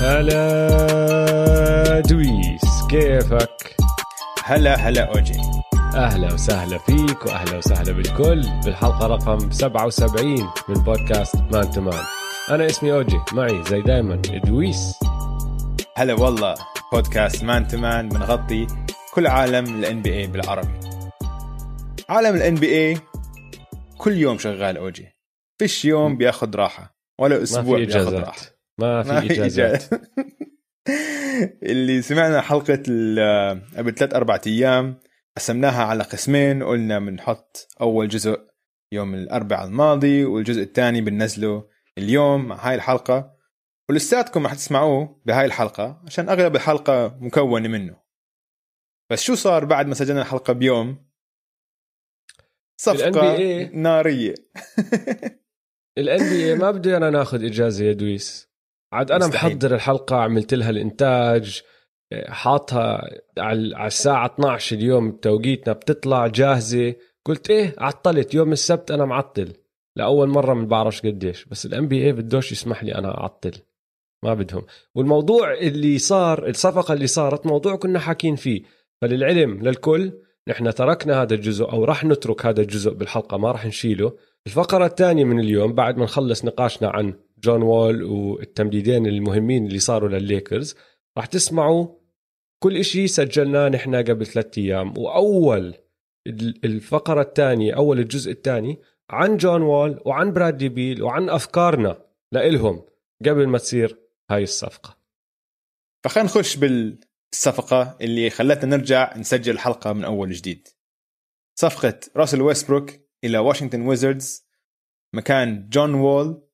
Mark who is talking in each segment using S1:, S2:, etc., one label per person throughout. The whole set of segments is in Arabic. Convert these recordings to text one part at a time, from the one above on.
S1: هلا دويس كيفك؟
S2: هلا هلا أوجي.
S1: أهلا وسهلا فيك وأهلا وسهلا بالكل بالحلقة رقم 77 من بودكاست Man to Man. أنا اسمي أوجي معي زي دايما دويس.
S2: هلا والله بودكاست Man to Man بنغطي كل عالم ال NBA بالعربي. عالم ال NBA كل يوم شغال أوجي. فيش يوم بياخذ راحة ولا
S1: أسبوع
S2: بياخذ راحة.
S1: ما في إجازات.
S2: اللي سمعنا حلقة ال- قبل ثلاث أربع أيام قسمناها على قسمين. قلنا بنحط أول جزء يوم الأربعاء الماضي والجزء الثاني بننزله اليوم. مع هاي الحلقة. ولساتكم رح تسمعوه بهاي الحلقة عشان أغلب الحلقة مكونة منه. بس شو صار بعد ما سجلنا الحلقة بيوم؟ صفقة
S1: NBA
S2: نارية.
S1: ال NBA ما بده إنا ناخذ إجازة يا دويس. عاد أنا
S2: مستحيل.
S1: محضر الحلقة عملت لها الإنتاج حاطها على الساعة 12 اليوم بتوقيتنا بتطلع جاهزة. قلت إيه عطلت. يوم السبت أنا معطل. لاول مرة من بعرفش قديش. بس ال NBA بدوش يسمح لي أنا أعطل. ما بدهم. والموضوع اللي صار الصفقة اللي صارت موضوع كنا حاكين فيه. فللعلم للكل نحن تركنا هذا الجزء أو راح نترك هذا الجزء بالحلقة ما راح نشيله. الفقرة الثانية من اليوم بعد ما نخلص نقاشنا عن جون وول والتمديدين المهمين اللي صاروا للليكرز راح تسمعوا كل إشي سجلناه نحن قبل ثلاثة أيام. وأول ال- الفقرة الثانية أول الجزء الثاني عن جون وول وعن برادلي بيل وعن أفكارنا لإلهم قبل ما تصير هاي الصفقة.
S2: فخلينا نخش بالصفقة اللي خلتنا نرجع نسجل الحلقة من أول جديد. صفقة راسل ويستبروك إلى واشنطن ويزردز مكان جون وول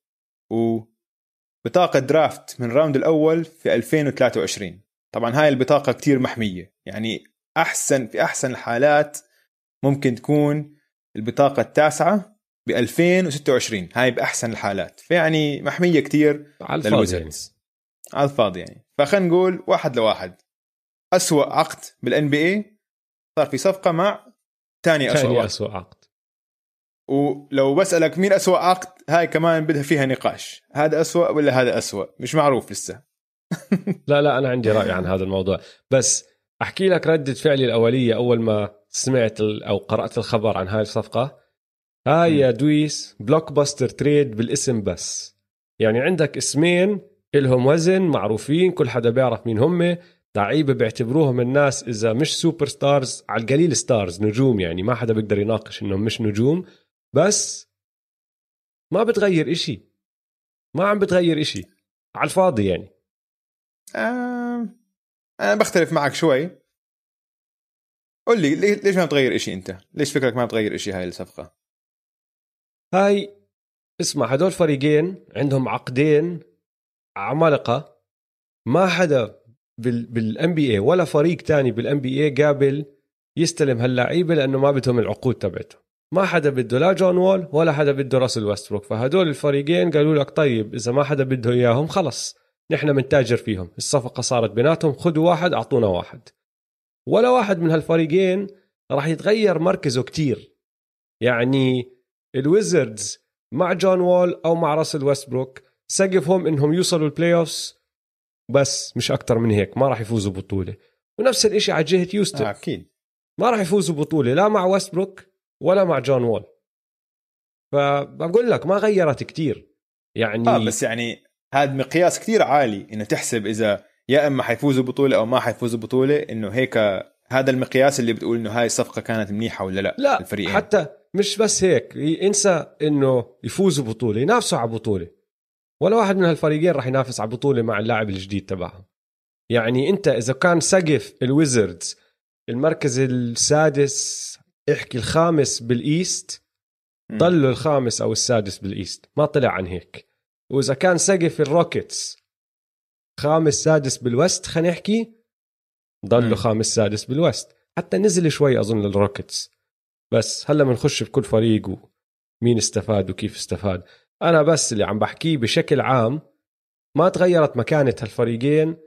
S2: وبطاقة draft من ال round الأول في 2023 طبعا هاي البطاقة كتير محمية. يعني أحسن في أحسن الحالات ممكن تكون البطاقة التاسعة ب 2026 هاي بأحسن الحالات. فيعني محمية كتير
S1: على الفاضي يعني.
S2: على الفاضي يعني. فخلينا نقول واحد لواحد. أسوأ عقد بال NBA صار في صفقة مع ثاني أسوأ
S1: أسوأ عقد.
S2: ولو بسألك مين أسوأ عقد هاي كمان بدها فيها نقاش. هذا أسوأ ولا هذا أسوأ؟ مش معروف لسه.
S1: لا لا أنا عندي رأي عن هذا الموضوع. بس أحكي لك ردة فعلي الأولية أول ما سمعت أو قرأت الخبر عن هاي الصفقة. هاي. يا دويس blockbuster trade بالاسم بس. يعني عندك اسمين إلهم وزن معروفين كل حدا بيعرف مين هم. لعيبة بيعتبروهم الناس إذا مش superstars على القليل stars نجوم يعني ما حدا بيقدر يناقش إنهم مش نجوم. بس ما بتغير إشي. ما عم بتغير إشي. على الفاضي يعني.
S2: آه أنا بختلف معك شوي. قل لي ليش ما بتغير إشي أنت؟ ليش فكرك ما بتغير إشي هاي الصفقة؟
S1: هاي اسمع هدول فريقين عندهم عقدين عمالقة. ما حدا بال بال NBA ولا فريق تاني بال NBA قابل يستلم هاللعيبة لأنه ما بدهم العقود تبعته ما حدا بده لا جون وول ولا حدا بده راسل ويستبروك فهدول الفريقين قالوا لك طيب إذا ما حدا بده إياهم خلص. نحن بنتاجر فيهم. الصفقة صارت بيناتهم خذوا واحد أعطونا واحد. ولا واحد من هالفريقين راح يتغير مركزه كتير. يعني الويزردز مع جون وول أو مع راسل ويستبروك سقفهم إنهم يوصلوا ال playoffs بس مش أكتر من هيك ما راح يفوزوا بطولة. ونفس الإشي على جهة هيوستن.
S2: آه أكيد.
S1: ما راح يفوزوا بطولة لا مع ويستبروك ولا مع جون وول. فبقول لك ما غيرت كتير. يعني
S2: آه بس يعني هذا مقياس كتير عالي إنه تحسب إذا يا إما حيفوزوا بطولة أو ما حيفوزوا بطولة إنه هيك هذا المقياس اللي بتقول إنه هاي الصفقة كانت منيحة ولا لا
S1: لا
S2: الفريقين
S1: حتى مش بس هيك. انسى إنه يفوزوا بطولة ينافسوا على بطولة. ولا واحد من هالفريقين راح ينافس على بطولة مع اللاعب الجديد تبعهم. يعني أنت إذا كان سقف الويزردز المركز السادس احكي الخامس بال
S2: East.
S1: ضلوا الخامس أو السادس بال East. ما طلع عن هيك. وإذا كان سقف الروكيتس خامس سادس بال West خلينا نحكي ضلوا. خامس سادس بال West. حتى نزل شوي أظن الروكيتس بس هلا بنخش بكل فريق ومين استفاد وكيف استفاد. أنا بس اللي عم بحكيه بشكل عام ما تغيرت مكانة هالفريقين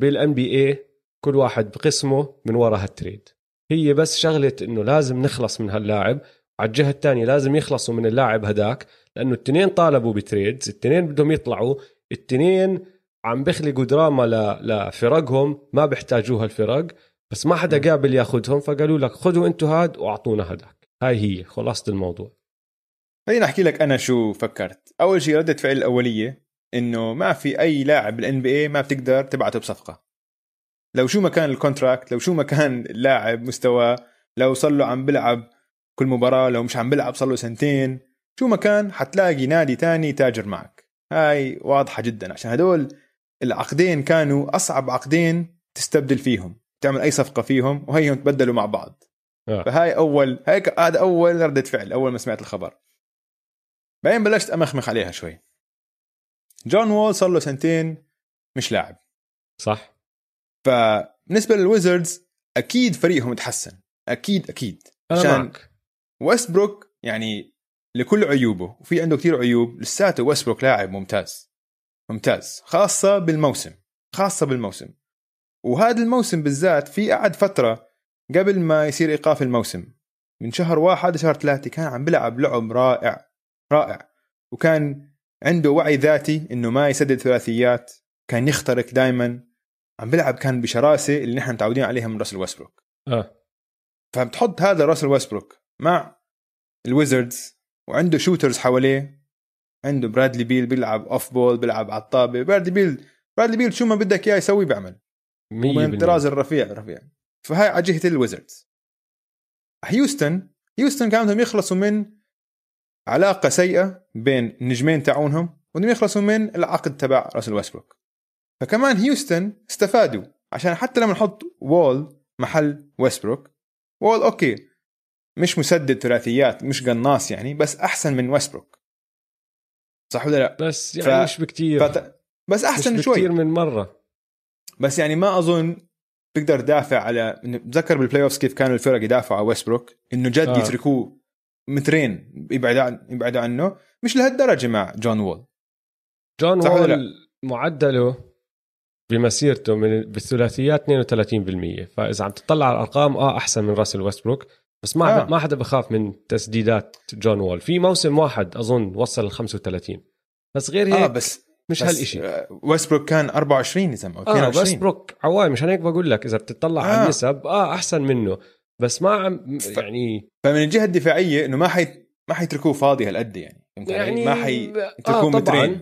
S1: بال NBA كل واحد بقسمه من وراء هال trade. هي بس شغلة إنه لازم نخلص من هاللاعب على الجهة الثانية لازم يخلصوا من اللاعب هداك لأنه التنين طالبوا ب trades التنين بدهم يطلعوا التنين عم بيخلقوا دراما. لفرقهم ما بيحتاجوها الفرق بس ما حدا قابل ياخذهم فقالوا لك خذوا أنتوا هاد وأعطونا هداك. هاي هي خلاصة الموضوع.
S2: خليني أحكي لك أنا شو فكرت. أول شيء ردة فعل الأولية إنه ما في أي لاعب بال NBA ما بتقدر تبعثه بصفقة. لو شو ما كان ال contract لو شو ما كان اللاعب مستواه لو صار له عم بلعب كل مباراة لو مش عم بلعب صار له سنتين شو ما كان حتلاقي نادي تاني تاجر معك. هاي واضحة جدا عشان هدول العقدين كانوا أصعب عقدين تستبدل فيهم تعمل أي صفقة فيهم وهيهم تبدلوا مع بعض. آه. فهاي أول هيك هذا أول ردة فعل أول ما سمعت الخبر. بعدين بلشت أمخمخ عليها شوي. جون وول صار له سنتين مش لاعب.
S1: صح.
S2: فبالنسبة للويزردز أكيد فريقهم تحسن أكيد أكيد.
S1: عشان
S2: ويستبروك يعني لكل عيوبه وفي عنده كثير عيوب لساته ويستبروك لاعب ممتاز. ممتاز. خاصة بالموسم. خاصة بالموسم. وهذا الموسم بالذات في قعد فترة قبل ما يصير إيقاف الموسم. من شهر واحد لشهر ثلاثة كان عم بلعب لعب رائع. رائع. وكان عنده وعي ذاتي إنه ما يسدد ثلاثيات. كان يخترق دائما عم بلعب كان بشراسة اللي نحن متعودين عليها من راسل ويسبروك
S1: آه.
S2: فبتحط هذا راسل ويسبروك مع الويزردز وعنده shooters حواليه. عنده برادلي بيل بيلعب off-ball بيلعب على الطابة. برادلي بيل برادلي بيل شو ما بدك إياه يسوي بيعمل. من الطراز الرفيع رفيع. فهاي على جهة الويزردز. هيوستن هيوستن كانوا بدهم يخلصوا من علاقة سيئة بين النجمين تاعونهم بدهم يخلصوا من العقد تبع راسل ويسبروك فكمان هيوستن استفادوا. عشان حتى لما نحط وول محل ويسبروك وول okay مش مسدد ثلاثيات مش قناص يعني بس أحسن من ويسبروك صح ولا لا؟
S1: بس يعني ف... مش بكتير.
S2: فت... بس أحسن
S1: مش
S2: شوي.
S1: بكتير من مرة.
S2: بس يعني ما أظن بيقدر دافع على بتذكر بال playoff كيف كانوا الفرق يدافعوا على ويسبروك إنه جد آه. يتركوه مترين يبعدوا عن يبعدوا عنه. مش لهالدرجة مع جون وول.
S1: جون وول معدله. بمسيرته من بالثلاثيات 32% فإذا عم تطلع على الأرقام آه أحسن من راسل ويستبروك بس ما آه. ما حدا بخاف من تسديدات جون وول. في موسم واحد أظن وصل ل 35 بس غير هيك
S2: آه بس
S1: مش
S2: بس
S1: هالشيء
S2: ويستبروك كان 24 اذا ما
S1: 22 آه ويستبروك عواي مشان هيك بقول لك إذا بتطلع آه. على النسب آه أحسن منه. بس ما عم يعني
S2: فمن الجهة الدفاعية إنه ما حي ما حيتركوه فاضي هالقد يعني. يعني ما حيتركوه آه مترين.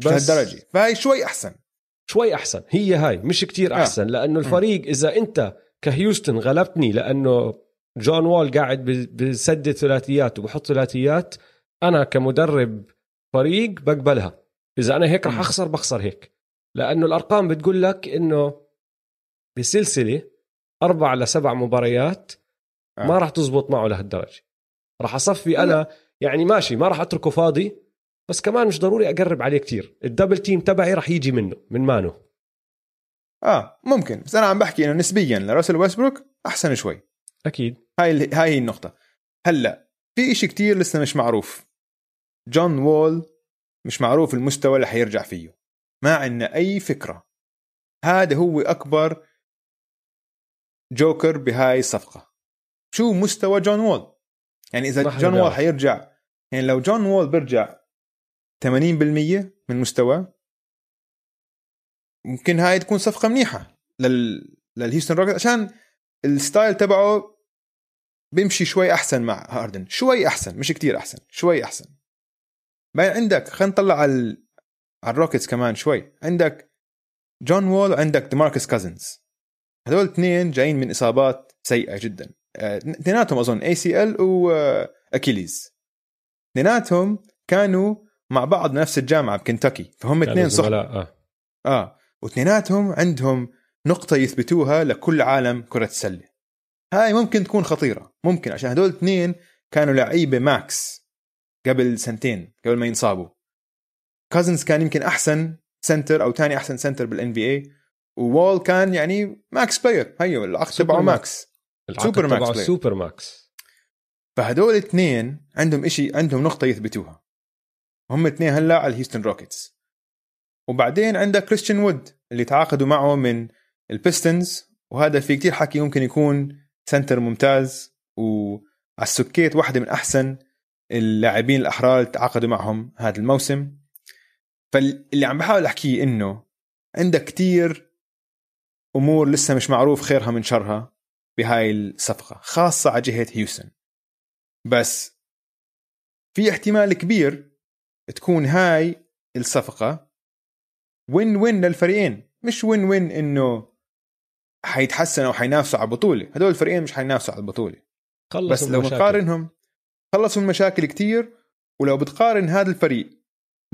S2: بس لهالدرجة. فهي شوي أحسن.
S1: شوي أحسن. هي هاي مش كتير آه. أحسن آه. لأنه الفريق إذا أنت كهيوستن غلبتني لأنه جون وول قاعد بسدد ثلاثيات وبحط ثلاثيات أنا كمدرب فريق بقبلها. إذا أنا هيك رح أخسر بخسر هيك. لأنه الأرقام بتقول لك إنه بسلسلة أربع لسبع مباريات آه. ما راح تزبط معه لهالدرجة. راح أصفي أنا يعني ماشي ما راح أتركه فاضي. بس كمان مش ضروري أقرب عليه كتير. ال double team تبعي راح يجي منه من مانو.
S2: آه ممكن. بس أنا عم بحكي إنه نسبيا لراسل ويسبروك أحسن شوي.
S1: أكيد.
S2: هاي هاي هي النقطة. هلأ في إشي كتير لسه مش معروف. جون وول مش معروف المستوى اللي حيرجع فيه. ما عندنا أي فكرة. هذا هو أكبر جوكر بهاي الصفقة. شو مستوى جون وول؟ يعني إذا جون وول حيرجع يعني لو جون وول بيرجع 80% من مستواه ممكن هاي تكون صفقة منيحة لل للهيوستن روكيتس عشان ال style تبعه بيمشي شوي أحسن مع هاردن شوي أحسن مش كتير أحسن شوي أحسن. بعدين عندك خلينا نطلع على على الروكيتس كمان شوي. عندك جون وول وعندك ديماركس كازنز هذول اثنين جايين من إصابات سيئة جدا. آه، اثنيناتهم أظن ACL و Achilles اثنيناتهم كانوا مع بعض نفس الجامعة بكنتاكي فهم اثنين صح؟
S1: آه.
S2: آه. واثنيناتهم عندهم نقطة يثبتوها لكل عالم كرة السلة. هاي ممكن تكون خطيرة. ممكن عشان هدول اثنين كانوا لعيبة max قبل سنتين قبل ما ينصابوا. كازنز كان يمكن أحسن center أو ثاني أحسن center بال NBA وول كان يعني max player هيو العقد تبعه
S1: max super max. super max
S2: فهدول الاثنين عندهم إشي عندهم نقطة يثبتوها. هم اثنين هلا على الهيوستن روكيتس. وبعدين عندك كريستيان وود اللي تعاقدوا معه من البيستونز وهذا في كتير حكي ممكن يكون center ممتاز وعلى السكيت واحدة من أحسن اللاعبين الأحرار اللي تعاقدوا معهم هذا الموسم. فاللي عم بحاول أحكيه إنه عندك كتير أمور لسه مش معروف خيرها من شرها بهاي الصفقة خاصة على جهة هيوستن. بس في احتمال كبير تكون هاي الصفقة win-win للفريقين. مش win-win إنه حيتحسنوا أو حينافسوا على البطولة. هدول الفريقين مش حينافسوا على البطولة. بس لو نقارنهم خلصوا المشاكل كتير. ولو بتقارن هذا الفريق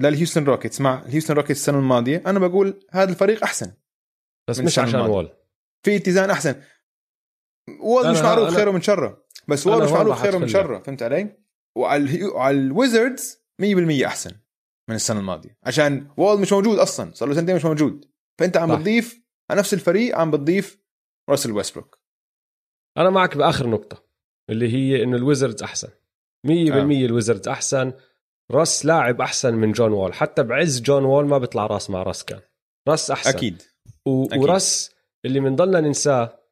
S2: للهيوستن روكيتس مع الهيوستن روكيتس السنة الماضية أنا بقول هذا الفريق أحسن.
S1: بس مش عشان وول.
S2: في اتزان أحسن. وول مش معروف خيره من شره. بس وول مش معروف خيره من شره. فهمت علي؟ وعلى الويزردز 100% أحسن من السنة الماضية. عشان وول مش موجود أصلا صار له سنتين مش موجود. فأنت عم بتضيف على نفس الفريق عم بتضيف راسل ويستبروك.
S1: أنا معك بآخر نقطة اللي هي إنه الويزردز أحسن. 100% آه. الويزردز أحسن. راس لاعب أحسن من جون وول. حتى بعز جون وول ما بيطلع راس مع راس كان. راس أحسن.
S2: أكيد,
S1: و... أكيد. وراس اللي بنضلنا ننساه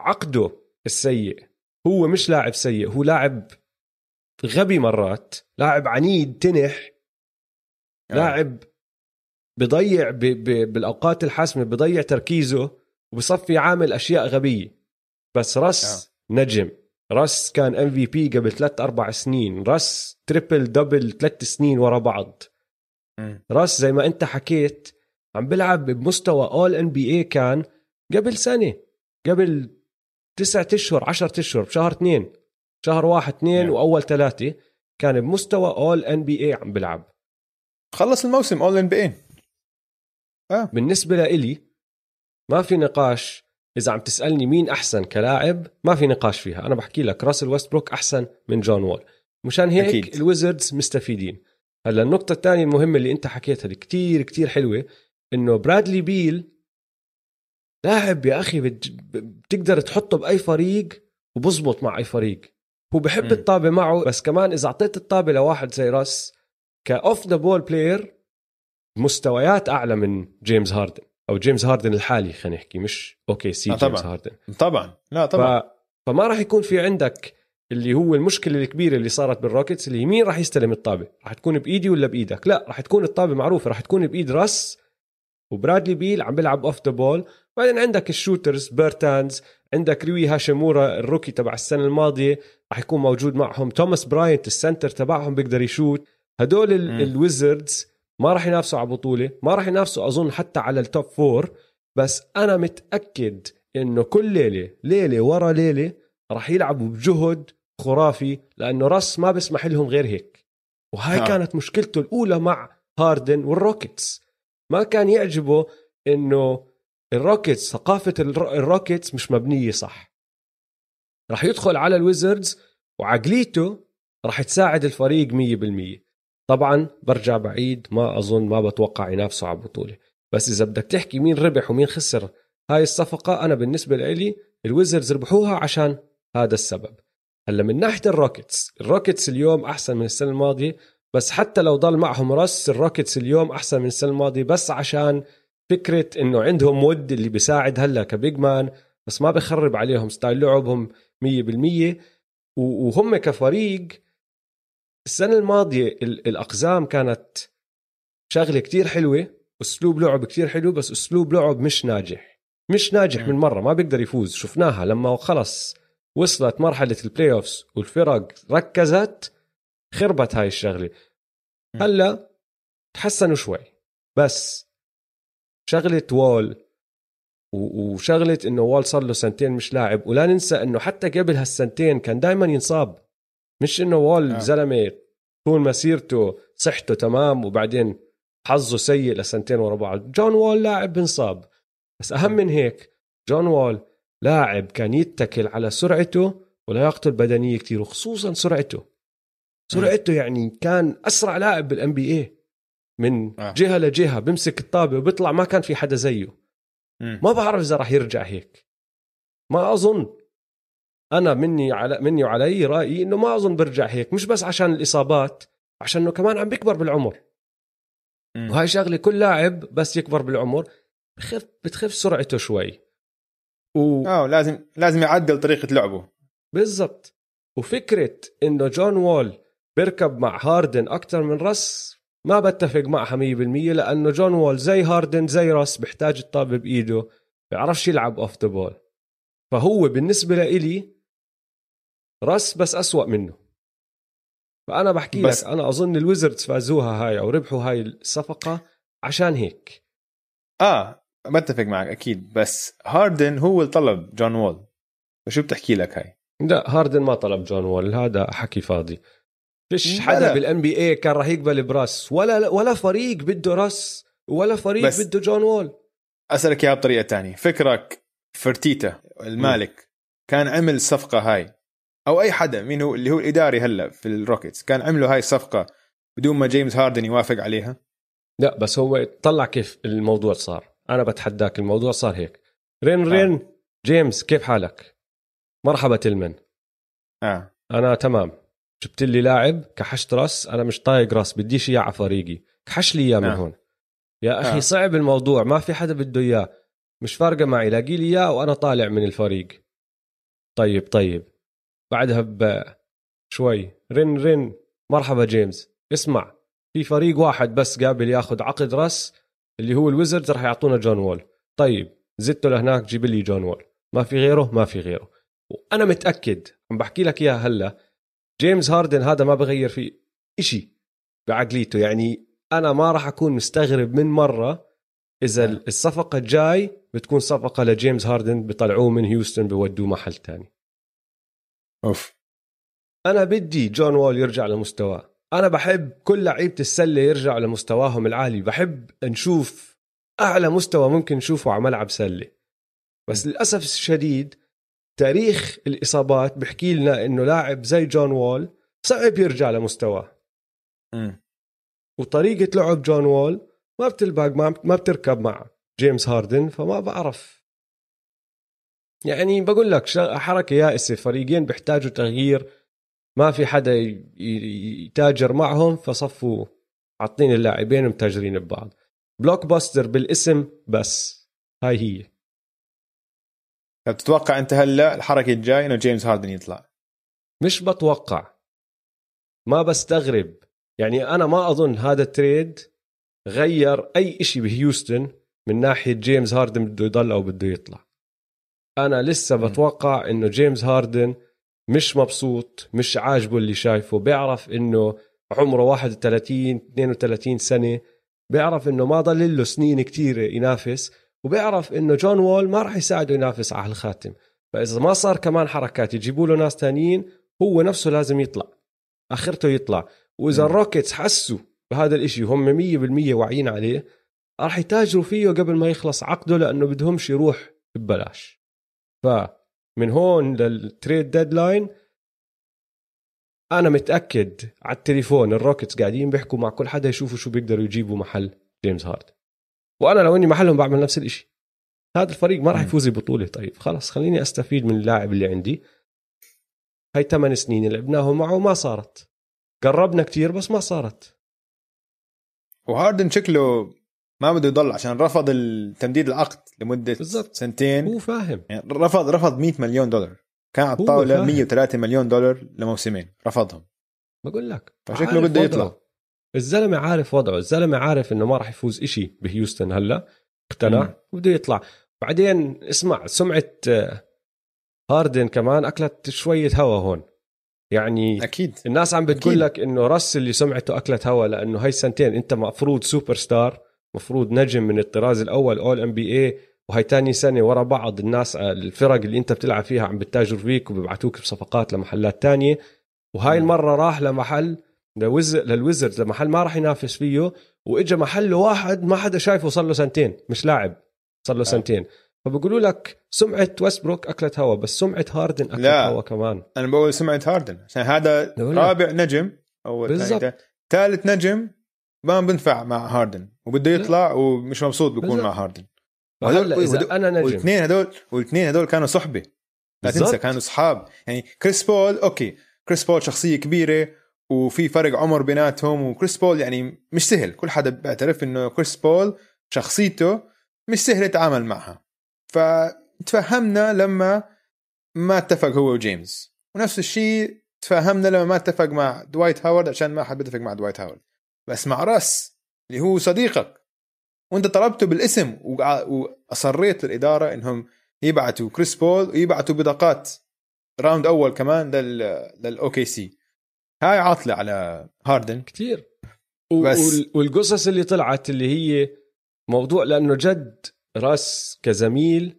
S1: عقده السيء. هو مش لاعب سيء هو لاعب غبي مرات. لاعب عنيد تنح. آه. لاعب بضيع ب... ب... بالأوقات الحاسمة بضيع تركيزه وبصفي عامل أشياء غبية. بس راس آه. نجم. راس كان MVP قبل ثلاث أربع سنين. راس triple double ثلاث سنين ورا بعض. م. راس زي ما أنت حكيت عم بلعب بمستوى All-NBA كان قبل سنة. قبل تسعة أشهر عشرة أشهر بشهر اثنين. شهر واحد اثنين yeah. وأول ثلاثة كان بمستوى All-NBA عم بلعب
S2: خلص الموسم All-NBA
S1: آه. بالنسبة لإلي ما في نقاش إذا عم تسألني مين أحسن كلاعب ما في نقاش فيها أنا بحكي لك راسل ويستبروك أحسن من جون وول مشان هيك أكيد. الويزردز مستفيدين هلأ النقطة الثانية المهمة اللي أنت حكيتها اللي كتير كتير حلوة إنه برادلي بيل لاعب يا أخي بتقدر تحطه بأي فريق وبزبط مع أي فريق هو بحب م. الطابة معه بس كمان إذا أعطيت الطابة لواحد زي راس ك off the ball player مستويات أعلى من جيمس هاردن أو جيمس هاردن الحالي خلينا نحكي مش OKC آه جيمس هاردن
S2: طبعا. لا طبعا.
S1: ف... فما راح يكون في عندك اللي هو المشكلة الكبيرة اللي صارت بالروكيتس اللي مين راح يستلم الطابة؟ راح تكون بإيدي ولا بإيدك؟ لا راح تكون الطابة معروفة راح تكون بإيد راس وبرادلي بيل عم بيلعب off the ball بعدين عندك ال shooters بيرتانز عندك روي هاشيمورا ال rookie تبع السنة الماضية. راح يكون موجود معهم. توماس براينت ال center تبعهم بيقدر يشوت. هدول الويزردز ما راح ينافسوا على بطولة ما راح ينافسوا أظن حتى على ال top four بس أنا متأكد إنه كل ليلة ليلة ورا ليلة راح يلعبوا بجهد خرافي لأنه راس ما بيسمح لهم غير هيك. وهاي آه. كانت مشكلته الأولى مع هاردن والروكيتس. ما كان يعجبه إنه الروكيتس ثقافة الروكيتس مش مبنية صح. راح يدخل على الويزردز وعقليته راح تساعد الفريق 100% طبعا برجع بعيد ما أظن ما بتوقع ينافسوا على البطولة. بس إذا بدك تحكي مين ربح ومين خسر هاي الصفقة أنا بالنسبة لي الويزردز ربحوها عشان هذا السبب. هلأ من ناحية الروكيتس الروكيتس اليوم أحسن من السنة الماضية بس حتى لو ضل معهم راس الروكيتس اليوم أحسن من السنة الماضية بس عشان فكرة إنه عندهم ود اللي بيساعد هلأ ك big man بس ما بخرب عليهم style لعبهم. 100% وهم كفريق السنة الماضية الأقزام كانت شغلة كتير حلوة أسلوب لعب كتير حلو بس أسلوب لعب مش ناجح. مش ناجح من مرة ما بيقدر يفوز. شفناها لما خلص وصلت مرحلة ال playoffs والفرق ركزت خربت هاي الشغلة. هلأ تحسنوا شوي بس شغلة وول وشغلة إنه وول صار له سنتين مش لاعب. ولا ننسى إنه حتى قبل هالسنتين كان دائما ينصاب. مش إنه وول آه. زلمة طول مسيرته صحته تمام وبعدين حظه سيء لسنتين ورا بعض. جون وول لاعب بنصاب بس أهم من هيك جون وول لاعب كان يتكل على سرعته ولياقته البدنية كتير وخصوصا سرعته. سرعته يعني كان أسرع لاعب بال NBA من آه. جهة لجهة بمسك الطابة وبيطلع ما كان في حدا زيه. ما بعرف إذا راح يرجع هيك. ما أظن. أنا مني على مني وعلي رأيي إنه ما أظن برجع هيك. مش بس عشان الإصابات عشان إنه كمان عم بيكبر بالعمر. م. وهاي شغلة كل لاعب بس يكبر بالعمر. بخف بتخف سرعته شوي.
S2: و... آه لازم لازم يعدل طريقة لعبه.
S1: بالضبط. وفكرة إنه جون وول بيركب مع هاردن أكثر من رس ما بتفق معها 100% لأنه جون وول زي هاردن زي راس بيحتاج الطابة بإيده بيعرفش يلعب off the ball فهو بالنسبة لإلي راس بس أسوأ منه. فأنا بحكي بس لك أنا أظن الويزردز فازوها هاي أو ربحوا هاي الصفقة عشان هيك.
S2: آه بتفق معك أكيد. بس هاردن هو اللي طلب جون وول. فشو بتحكي لك هاي؟
S1: لا هاردن ما طلب جون وول هذا حكي فاضي. فيش حدا بال NBA كان راح يقبل براس. ولا ولا فريق بده راس ولا فريق بده جون وول.
S2: أسألك إياها بطريقة تانية. فكرك فرتيتا المالك م. كان عمل الصفقه هاي؟ أو أي حدا مين هو اللي هو الإداري هلا في الروكيتس كان عملوا هاي الصفقة بدون ما جيمس هاردن يوافق عليها؟
S1: لا بس هو طلع كيف الموضوع صار. أنا بتحداك الموضوع صار هيك. رين آه. رين جيمس كيف حالك؟ مرحبا تلمن
S2: آه.
S1: أنا تمام. جبت لي لاعب كحشت راس أنا مش طايق راس بديش اياه على فريقي. كحش لي إياه من آه. هون. يا أخي آه. صعب الموضوع ما في حدا بده إياه. مش فارقة معي لاقي لي إياه وأنا طالع من الفريق. طيب طيب. بعدها بشوي رن رن. مرحبا جيمس. اسمع في فريق واحد بس قابل ياخذ عقد راس اللي هو الويزردز راح يعطونا جون وول. طيب زته لهناك جيب لي جون وول. ما في غيره؟ ما في غيره. وأنا متأكد عم بحكي لك إياها هلأ جيمس هاردن هذا ما بغير في إشي بعقليته. يعني أنا ما راح أكون مستغرب من مرة إذا نعم. الصفقة الجاي بتكون صفقة لجيمس هاردن بيطلعوه من هيوستن بودوه محل تاني.
S2: أوف.
S1: أنا بدي جون وول يرجع لمستواه. أنا بحب كل لعيبة السلة يرجعوا لمستواهم العالي. بحب نشوف أعلى مستوى ممكن نشوفه على ملعب سلة. بس للأسف الشديد تاريخ الإصابات بحكي لنا إنه لاعب زي جون وول صعب يرجع لمستواه. وطريقة لعب جون وول ما بتلبق ما بتركب مع جيمس هاردن فما بعرف. يعني بقول لك حركة يائسة فريقين بيحتاجوا تغيير ما في حدا يتاجر معهم فصفوا عاطين اللاعبين متاجرين ببعض. blockbuster بالاسم بس هاي هي.
S2: طب تتوقع أنت هلا الحركة الجاي إنه جيمس هاردن يطلع؟
S1: مش بتوقع. ما بستغرب. يعني أنا ما أظن هذا ال trade غير أي شيء بهيوستن من ناحية جيمس هاردن بده يضل أو بده يطلع. أنا لسه بتوقع إنه جيمس هاردن مش مبسوط مش عاجبه اللي شايفه. بيعرف إنه عمره 31 32 سنة. بيعرف إنه ما ضل له سنين كتيرة ينافس. وبيعرف إنه جون وول ما راح يساعده ينافس على الخاتم. فإذا ما صار كمان حركات يجيبوا له ناس تانيين هو نفسه لازم يطلع. آخرته يطلع. وإذا الروكيتس حسوا بهذا الإشي هم 100% واعيين عليه راح يتاجروا فيه قبل ما يخلص عقده لأنه بدهمش يروح ببلاش. فمن هون لل trade deadline أنا متأكد على التليفون الروكيتس قاعدين بيحكوا مع كل حدا يشوفوا شو بيقدروا يجيبوا محل جيمس هارد. وأنا لو إني محلهم بعمل نفس الشيء هذا الفريق ما راح يفوز ببطولة. طيب خلص خليني أستفيد من اللاعب اللي عندي. هاي ثمان سنين لعبناهم معه وما صارت. قربنا كتير بس ما صارت.
S2: وهاردن شكله ما بده يضل عشان رفض تمديد العقد لمدة بالزبط. سنتين.
S1: هو فاهم.
S2: يعني رفض رفض 100 مليون دولار. كان على الطاولة 103 مليون دولار لموسمين. رفضهم.
S1: بقول لك
S2: فشكله بده يطلع.
S1: الزلمة عارف وضعه. الزلمة عارف إنه ما راح يفوز إشي بهيوستن هلأ. اقتنع. وبده يطلع. بعدين اسمع سمعة آه، هاردن كمان أكلت شوية هوا هون. يعني
S2: أكيد.
S1: الناس عم بتقول لك إنه رس اللي سمعته أكلت هوا لأنه هاي السنتين أنت مفروض سوبر ستار مفروض نجم من الطراز الأول اول NBA وهي تاني سنة ورا بعض الناس الفرق اللي أنت بتلعب فيها عم بتتاجر فيك وبيبعتوك بصفقات لمحلات تانية. وهاي المرة راح لمحل للويزردز لمحل ما راح ينافس فيه وإجا محل واحد ما حدا شايفه صار له سنتين مش لاعب صار له آه. سنتين. فبقولوا لك سمعة ويستبروك أكلت هوا بس سمعة هاردن أكلت لا. هوا كمان.
S2: أنا بقول سمعة هاردن عشان هذا رابع نجم أو ثالث نجم ما بنفع مع هاردن وبده يطلع ومش مبسوط بيكون مع هاردن
S1: هلا إذا أنا نجم.
S2: والاثنين هدول والاثنين هدول كانوا صحبة. لا تنسى كانوا اصحاب يعني كريس بول okay. كريس بول شخصية كبيرة وفي فرق عمر بيناتهم وكريس بول يعني مش سهل. كل حدا بيعترف إنه كريس بول شخصيته مش سهل يتعامل معها. فتفهمنا لما ما اتفق هو وجيمس. ونفس الشيء تفهمنا لما ما اتفق مع دوايت هاورد عشان ما حد بيتفق مع دوايت هاورد. بس مع راس اللي هو صديقك. وانت طلبته بالاسم وأصريت للإدارة إنهم يبعتوا كريس بول ويبعتوا بطاقات. round أول كمان لل لل OKC. هاي عاطلة على هاردن.
S1: كثير بس والقصص اللي طلعت اللي هي موضوع لأنه جد راس كزميل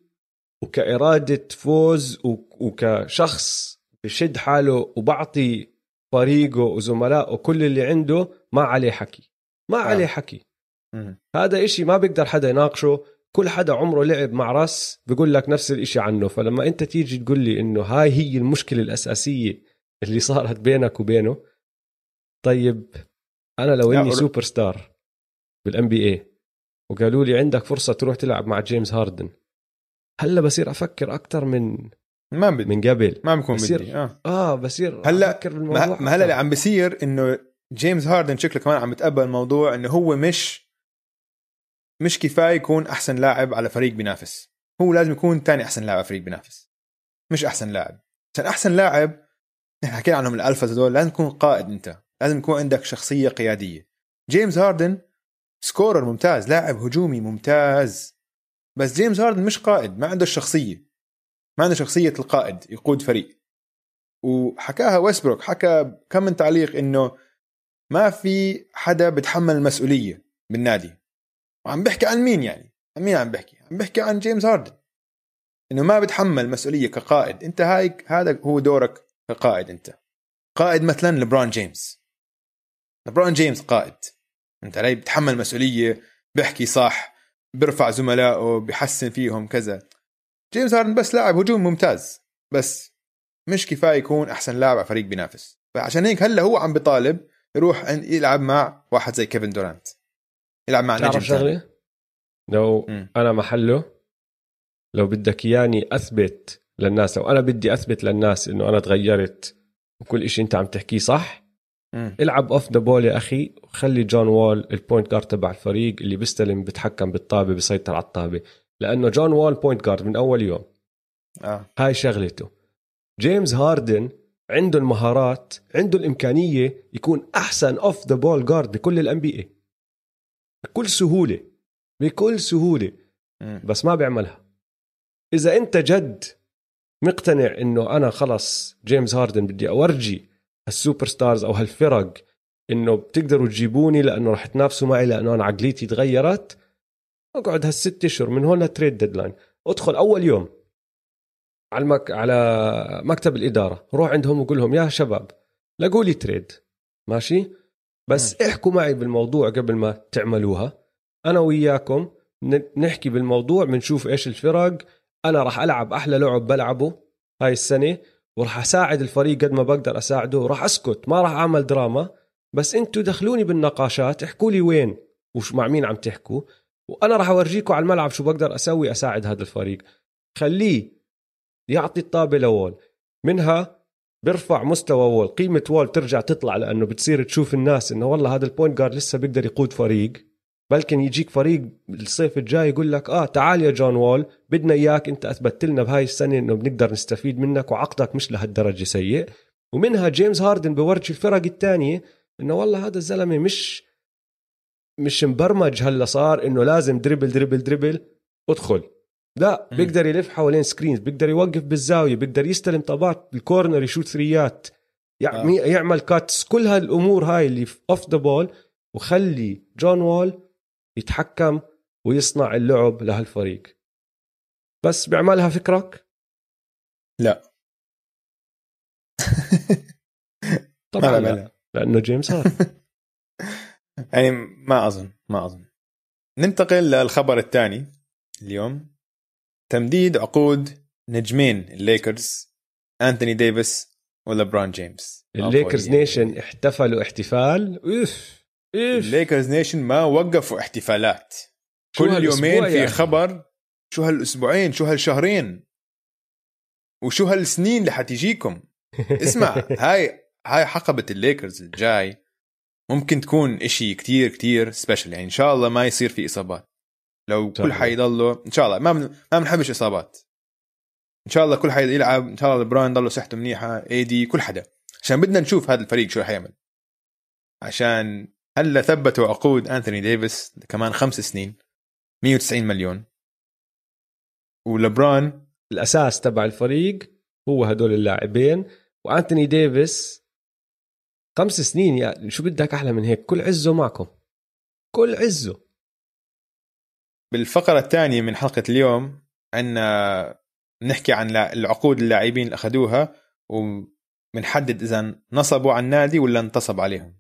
S1: وكإرادة فوز وكشخص بشد حاله وبعطي فريقه وزملائه كل اللي عنده ما عليه حكي. ما آه. عليه حكي. م- هذا إشي ما بيقدر حدا يناقشه. كل حدا عمره لعب مع راس بيقول لك نفس الإشي عنه. فلما أنت تيجي تقول لي إنه هاي هي المشكلة الأساسية اللي صارت بينك وبينه. طيب أنا لو إني superstar بال NBA وقالوا لي عندك فرصة تروح تلعب مع جيمس هاردن هلا بصير أفكر أكثر من
S2: ما بدي.
S1: من قبل؟
S2: ما بكون
S1: بصير
S2: بدي آه,
S1: آه بصير
S2: هلأ أفكر بالموضوع ما هلأ اللي عم بصير إنه جيمس هاردن شكله كمان عم يتقبل الموضوع إنه هو مش مش كفاية يكون أحسن لاعب على فريق بينافس. هو لازم يكون ثاني أحسن لاعب على فريق بينافس مش أحسن لاعب. عشان أحسن لاعب نحن حكينا عنهم الالفا هذول لازم تكون قائد أنت لازم يكون عندك شخصية قيادية. جيمس هاردن scorer ممتاز لاعب هجومي ممتاز. بس جيمس هاردن مش قائد ما عنده الشخصية. ما عنده شخصية القائد يقود فريق. وحكاها ويسبروك حكى كم من تعليق إنه ما في حدا بتحمل المسؤولية بالنادي. وعم بحكي عن مين يعني؟ عن مين عم بحكي عم بحكي عن جيمس هاردن. إنه ما بتحمل مسؤولية كقائد. أنت هاي هذا هو دورك كقائد انت. قائد مثلا لبرون جيمس. لبرون جيمس قائد. انت علي بتحمل مسؤولية بحكي صح بيرفع زملائه بحسن فيهم كذا. جيمس هاردن بس لاعب هجوم ممتاز. بس مش كفاية يكون أحسن لاعب على فريق بينافس. فعشان هيك هلأ هو عم بيطالب يروح يلعب مع واحد زي كيفن دورانت. يلعب مع نجم
S1: شغلة؟ لو م. أنا محله لو بدك إياني أثبت للناس. لو أنا بدي أثبت للناس إنه أنا تغيرت وكل شيء أنت عم تحكيه صح مم. العب off the ball يا أخي وخلي جون وول ال point guard تبع الفريق اللي بيستلم بيتحكم بالطابة بيسيطر على الطابة. لأنه جون وول point guard من أول يوم.
S2: آه.
S1: هاي شغلته. جيمس هاردن عنده المهارات عنده الامكانيه يكون أحسن off the ball guard بكل ال NBA بكل سهولة. بكل سهولة.
S2: مم.
S1: بس ما بيعملها. إذا أنت جد مقتنع إنه أنا خلص جيمس هاردن بدي أورجي هال superstars أو هالفرق إنه بتقدروا تجيبوني لأنه رح تنافسوا معي لأنه أنا عقليتي تغيرت أقعد هالست أشهر من هون ل trade deadline أدخل أول يوم على المك... على مكتب الإدارة روح عندهم وقول لهم يا شباب لقوا لي trade ماشي؟ بس م. احكوا معي بالموضوع قبل ما تعملوها. أنا وياكم نحكي بالموضوع بنشوف إيش الفرق أنا راح ألعب أحلى لعب بلعبه هاي السنة وراح أساعد الفريق قد ما بقدر أساعده وراح أسكت ما راح أعمل دراما. بس أنتوا دخلوني بالنقاشات احكوا لي وين وش مع مين عم تحكوا وأنا راح اورجيكم على الملعب شو بقدر أسوي أساعد هذا الفريق. خليه يعطي الطابة لوول. منها بيرفع مستوى وول قيمة وول ترجع تطلع لأنه بتصير تشوف الناس إنه والله هذا ال point guard لسه بيقدر يقود فريق. بلكن يجيك فريق الصيف الجاي يقول لك آه تعال يا جون وول بدنا إياك أنت أثبتت لنا بهاي السنة إنه بنقدر نستفيد منك وعقدك مش لهالدرجة سيء. ومنها جيمس هاردن بورجي الفرق الثانية إنه والله هذا الزلمة مش مش مبرمج هلا صار إنه لازم dribble dribble dribble ادخل. لا بيقدر يلف حوالين screens بيقدر يوقف بالزاوية بيقدر يستلم طابات بال corner يشوت ثريات يعني آه. يعمل cuts كل هالأمور هاي اللي off the ball وخلي جون وول يتحكم ويصنع اللعب لهالفريق. بس بيعملها فكرك؟
S2: لا.
S1: طبعا لا. لأنه جيمس هارد
S2: يعني ما أظن ما أظن. ننتقل للخبر الثاني اليوم. تمديد عقود نجمين الليكرز أنتوني ديفيس ولبرون جيمس.
S1: الليكرز nation احتفلوا احتفال. أوف.
S2: إيش؟ الليكرز nation ما وقفوا احتفالات. كل يومين في يعني. خبر شو هالأسبوعين شو هالشهرين؟ وشو هالسنين اللي حتيجيكم؟ اسمع هاي هاي حقبة الليكرز الجاي ممكن تكون إشي كتير كتير special يعني إن شاء الله ما يصير في إصابات. لو كل حيضلوا إن شاء الله ما من... ما بنحبش إصابات. إن شاء الله كل حد يلعب إن شاء الله لبرون ضله صحته منيحة AD كل حدا. عشان بدنا نشوف هذا الفريق شو حيعمل عشان هلا ثبتوا عقود أنثوني ديفيس كمان خمس سنين؟ 190 مليون. ولبرون؟
S1: الأساس تبع الفريق هو هدول اللاعبين. وانتوني ديفيس خمس سنين يا شو بدك أحلى من هيك؟ كل عزه معكم. كل عزه.
S2: بالفقرة الثانية من حلقة اليوم عنا نحكي عن العقود اللاعبين اللي أخذوها وبنحدد إذا نصبوا على النادي ولا انتصب عليهم.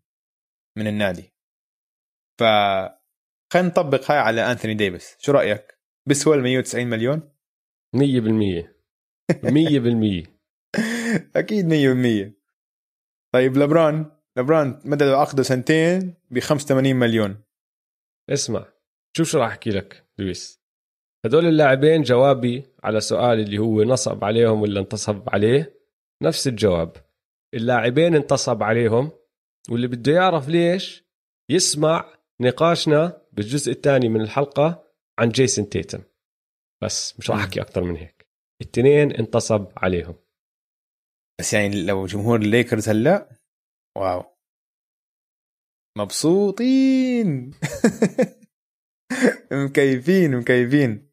S2: من النادي. ف خلينا نطبق هاي على أنثوني ديفيس. شو رأيك؟ بسوى ال 190 مليون؟
S1: 100% 100%
S2: أكيد 100% طيب ليبرون ليبرون مدد عقده سنتين ب 85 مليون.
S1: اسمع شوف شو راح أحكي لك لويس. هدول اللاعبين جوابي على سؤال اللي هو نصب عليهم ولا انتصب عليه؟ نفس الجواب. اللاعبين انتصب عليهم واللي بده يعرف ليش يسمع نقاشنا بالجزء الثاني من الحلقة عن جيسون تيتوم. بس مش راح أحكي أكثر من هيك. التنين انتصب عليهم.
S2: بس يعني لو جمهور الليكرز هلا واو. مبسوطين. مكيفين مكيفين.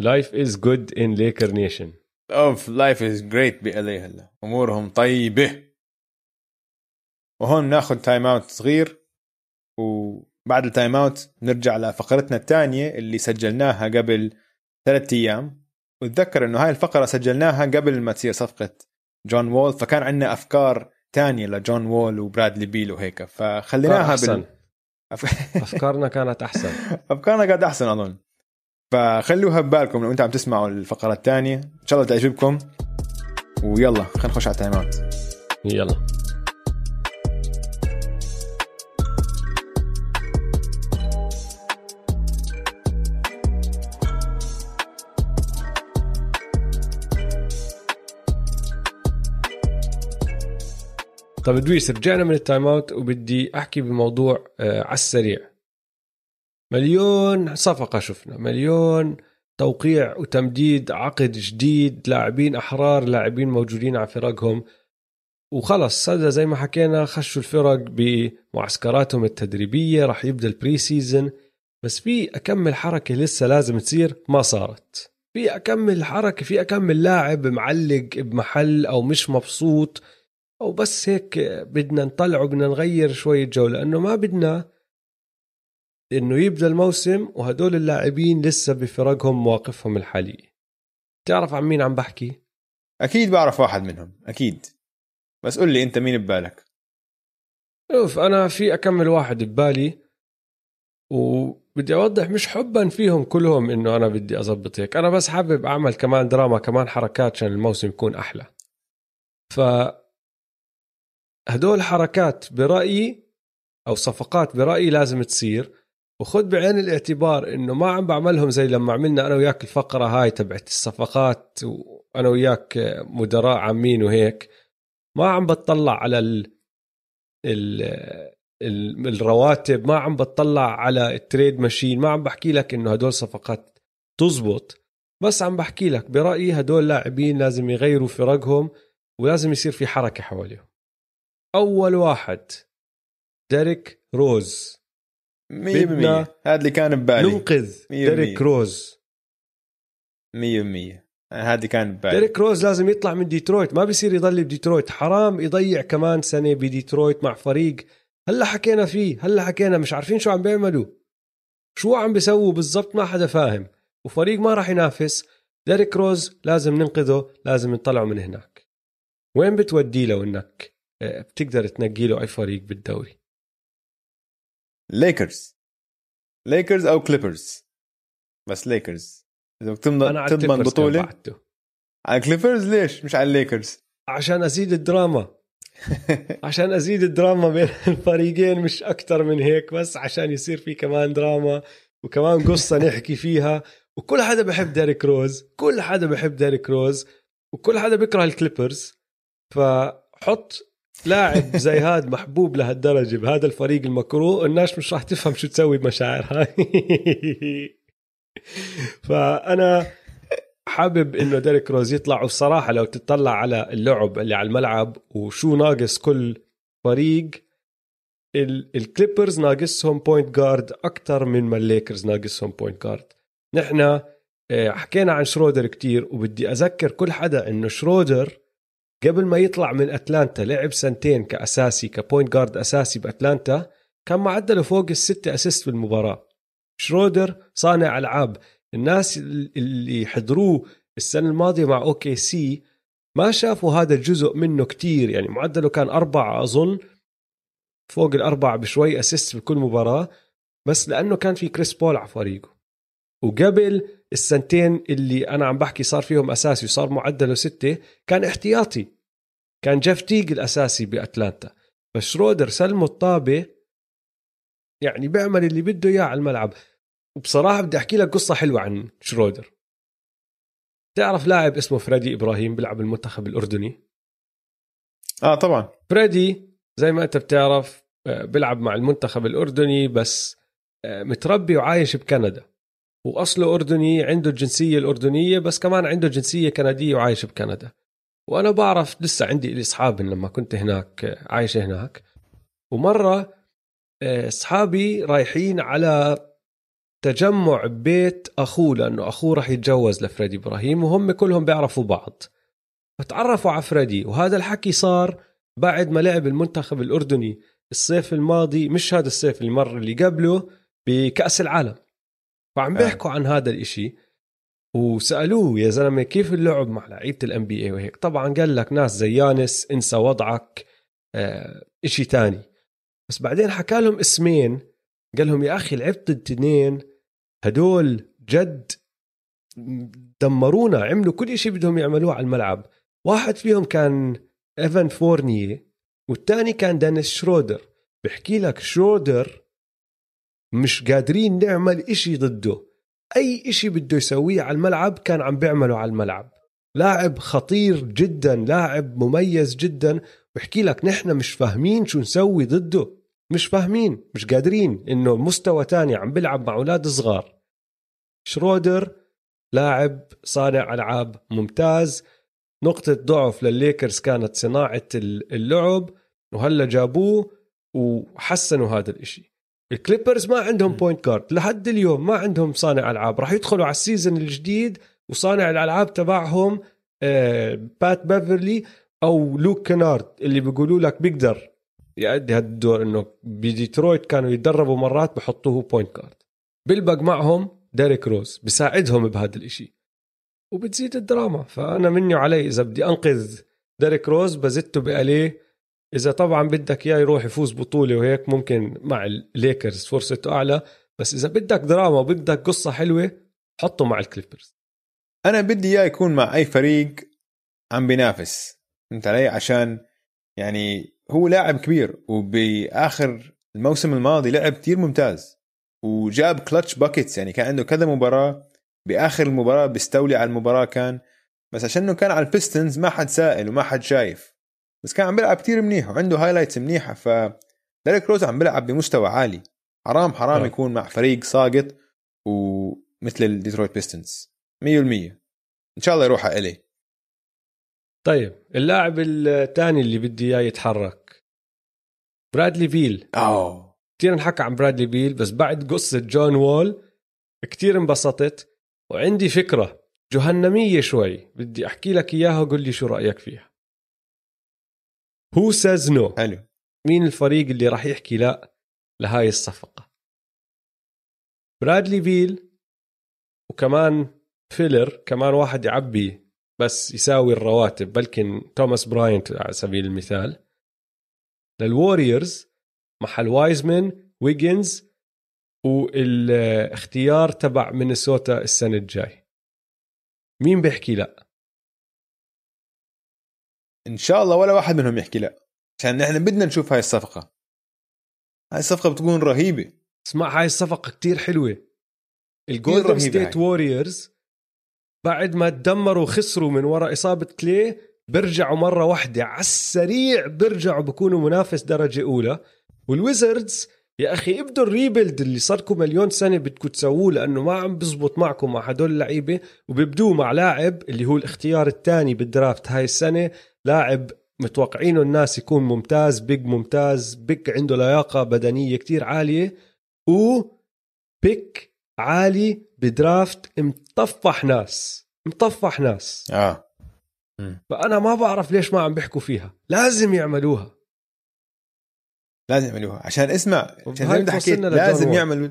S1: life is good in Laker Nation
S2: أوف life is great ب LA هلا. أمورهم طيبة. وهون ناخذ timeout صغير وبعد ال timeout نرجع لفقرتنا الثانية اللي سجلناها قبل ثلاثة أيام. وتذكر إنه هاي الفقرة سجلناها قبل ما تصير صفقة جون وول فكان عندنا أفكار تانية لجون وول وبرادلي بيل وهيك. فخليناها
S1: أحسن. بال... أفكارنا كانت أحسن.
S2: أفكارنا كانت أحسن أظن. فخلوها ببالكم لو أنتم عم تسمعوا الفقرة الثانية. إن شاء الله تعجبكم. ويلا خلينا نخش على ال timeout
S1: يلا. طيب لويس رجعنا من ال timeout وبدي احكي بموضوع آه على السريع. مليون صفقة شفنا. مليون توقيع وتمديد عقد جديد لاعبين أحرار لاعبين موجودين على فرقهم. وخلص هذا زي ما حكينا خشوا الفرق بمعسكراتهم التدريبية راح يبدأ ال preseason. بس في أكم من حركة لسه لازم تصير؟ ما صارت. في أكم من حركة في أكم من لاعب معلق بمحل أو مش مبسوط؟ أو بس هيك بدنا نطلع وبدنا نغير شوية جو لأنه ما بدنا إنه يبدأ الموسم وهدول اللاعبين لسه بفرقهم مواقفهم الحالية. تعرف عن مين عم بحكي؟
S2: أكيد بعرف واحد منهم أكيد. بس قل لي أنت مين ببالك؟
S1: شوف أنا في أكمل واحد ببالي وبدي أوضح مش حبا فيهم كلهم إنه أنا بدي أظبط هيك. أنا بس حابب أعمل كمان دراما كمان حركات عشان الموسم يكون أحلى. ف هدول حركات برأيي أو صفقات برأيي لازم تصير وخذ بعين الاعتبار إنه ما عم بعملهم زي لما عملنا أنا وياك الفقرة هاي تبعت الصفقات وأنا وياك مدراء عامين وهيك. ما عم بتطلع على ال ال ال الرواتب ما عم بتطلع على التريد ماشين ما عم بحكي لك إنه هدول صفقات تزبط. بس عم بحكي لك برأيي هدول لاعبين لازم يغيروا فرقهم ولازم يصير في حركة حواليهم. أول واحد. ديريك روز.
S2: 100% هذا اللي كان ببالي.
S1: ننقذ ديريك روز.
S2: 100% هذه كان ببالي.
S1: ديريك روز لازم يطلع من ديترويت. ما بيصير يضل بديترويت. حرام يضيع كمان سنة بديترويت مع فريق. هلا حكينا فيه. هلا حكينا. مش عارفين شو عم بيعملوا. شو عم بيسووا بالضبط ما حدا فاهم. وفريق ما راح ينافس. ديريك روز لازم ننقذه. لازم نطلعه من هناك. وين بتودي له إنك؟ بتقدر تنقي له أي فريق بالدوري.
S2: ليكرز ليكرز أو كليبرز بس ليكرز إذا تضمن تضمن بطولة. على كليبرز ليش؟ مش على الليكرز
S1: عشان أزيد الدراما. عشان أزيد الدراما بين الفريقين مش أكثر من هيك بس عشان يصير في كمان دراما وكمان قصة نحكي فيها. وكل حدا بحب ديريك روز كل حدا بحب ديريك روز وكل حدا بيكره الكليبرز فحط لاعب زي هاد محبوب لهالدرجة بهذا الفريق المكروه الناس مش راح تفهم شو تسوي بمشاعرها فأنا حابب إنه ديريك روز يطلع والصراحه لو تطلع على اللعب اللي على الملعب وشو ناقص كل فريق الكليبرز ناقصهم point guard أكثر من ما الليكرز ناقصهم point guard نحن آه، حكينا عن شرودر كتير وبدي أذكر كل حدا إنه شرودر قبل ما يطلع من أتلانتا لعب سنتين كأساسي ك point guard أساسي بأتلانتا كان معدله فوق الستة assist بالمباراه شرودر صانع ألعاب. الناس اللي حضروه السنة الماضية مع أوكي سي ما شافوا هذا الجزء منه كتير. يعني معدله كان أربعة أظن فوق الأربعة بشوي assist بكل مباراة بس لأنه كان في كريس بول على فريقه. وقبل السنتين اللي أنا عم بحكي صار فيهم أساسي وصار معدله ستة كان احتياطي. كان جيف تيغ الأساسي بأتلانتا. بس شرودر سلمه الطابة يعني بيعمل اللي بده إياه على الملعب. وبصراحة بدي أحكي لك قصة حلوة عن شرودر. تعرف لاعب اسمه فريدي إبراهيم بيلعب المنتخب الأردني؟
S2: آه طبعا.
S1: فريدي زي ما أنت بتعرف آه، بيلعب مع المنتخب الأردني بس آه، متربي وعايش بكندا. وأصله أردني عنده الجنسية الأردنية بس كمان عنده جنسية كندية وعايش بكندا. وأنا بعرف لسه عندي اصحاب لما كنت هناك آه، عايش هناك. ومرة أصحابي رايحين على تجمع ببيت أخوه لأنه أخوه راح يتجوز لفريدي إبراهيم وهم كلهم بيعرفوا بعض. فتعرفوا على فريدي وهذا الحكي صار بعد ما لعب المنتخب الأردني الصيف الماضي مش هذا الصيف اللي مر اللي قبله بكأس العالم. فعم آه. بيحكوا عن هذا الإشي وسألوه يا زلمة كيف اللعب مع لعيبة الام بي اي وهيك. طبعا قال لك ناس زي يانس انسى وضعك آه إشي تاني. بس بعدين حكى لهم اسمين. قال لهم يا أخي لعبت الاثنين هدول جد دمرونا عملوا كل شيء بدهم يعملوه على الملعب. واحد فيهم كان إيفان فورنيه والثاني كان دانيس شرودر. بحكي لك شرودر مش قادرين نعمل إشي ضده. أي إشي بده يسويه على الملعب كان عم بيعمله على الملعب. لاعب خطير جدا لاعب مميز جدا. بحكي لك نحن مش فاهمين شو نسوي ضده. مش فاهمين مش قادرين إنه مستوى تاني عم بيلعب مع أولاد صغار. شرودر لاعب صانع ألعاب ممتاز. نقطة ضعف للليكرز كانت صناعة اللعب وهلا جابوه وحسنوا هذا الإشي. الكليبرز ما عندهم point guard لحد اليوم ما عندهم صانع ألعاب. راح يدخلوا على ال season الجديد وصانع الألعاب تبعهم آه بات بيفرلي أو لوك كنارد اللي بيقولوا لك بيقدر يأدي هذا الدور إنه بديترويت كانوا يتدربوا مرات بحطوه point guard بيلبق معهم ديريك روز بساعدهم بهذا الإشي. وبتزيد الدراما. فأنا مني وعلي إذا بدي أنقذ ديريك روز بزته ب LA إذا طبعا بدك إياه يروح يفوز بطولة وهيك ممكن مع الليكرز فرصته أعلى بس إذا بدك دراما وبدك قصة حلوة حطه مع الكليبرز
S2: أنا بدي إياه يكون مع أي فريق عم بينافس فهمت علي؟ عشان يعني هو لاعب كبير وبآخر الموسم الماضي لعب كثير ممتاز وجاب clutch buckets يعني كان عنده كذا مباراة بآخر المباراة بيستولي على المباراة كان بس عشانه كان على ال Pistons ما حد سائل وما حد شايف. بس كان عم بيلعب كثير منيح وعنده highlights منيحة ف ديريك روز عم بيلعب بمستوى عالي. حرام حرام أه. يكون مع فريق ساقط ومثل ال Detroit Pistons 100% إن شاء الله يروح على LA.
S1: طيب اللاعب الثاني اللي بدي إياه يتحرك. برادلي بيل.
S2: أوه.
S1: كثير انحكى عن برادلي بيل بس بعد قصة جون وول كثير انبسطت. وعندي فكرة جهنمية شوي بدي أحكي لك إياها وقول لي شو رأيك فيها. who says no
S2: حلو
S1: مين الفريق اللي راح يحكي لا لهاي الصفقة؟ برادلي بيل وكمان filler كمان واحد يعبي بس يساوي الرواتب بلكن توماس براينت على سبيل المثال. لل Warriors محل وايزمان وويجنز والاختيار تبع مينيسوتا السنة الجاي. مين بيحكي لا؟
S2: إن شاء الله ولا واحد منهم يحكي لا. عشان نحن بدنا نشوف هاي الصفقة. هاي الصفقة بتكون رهيبة.
S1: اسمع هاي الصفقة كتير حلوة. ال Golden State Warriors بعد ما تدمروا وخسروا من وراء إصابة كلي بيرجعوا مرة واحدة على السريع بيرجعوا بكونوا منافس درجة أولى. وال Wizards يا أخي ابدوا ال rebuild اللي صاركم مليون سنة بدكم تسووه لأنه ما عم بزبط معكم مع هدول اللعيبة وبيبدوه مع لاعب اللي هو الاختيار الثاني بال draft هاي السنة. لاعب متوقعينه الناس يكون ممتاز big ممتاز big عنده لياقة بدنية كتير عالية و pick عالي ب draft مطفح ناس مطفح ناس.
S2: آه.
S1: فأنا ما بعرف ليش ما عم بيحكوا فيها. لازم يعملوها.
S2: لازم يعملوها. عشان اسمع عشان حكيت لازم. يعملوا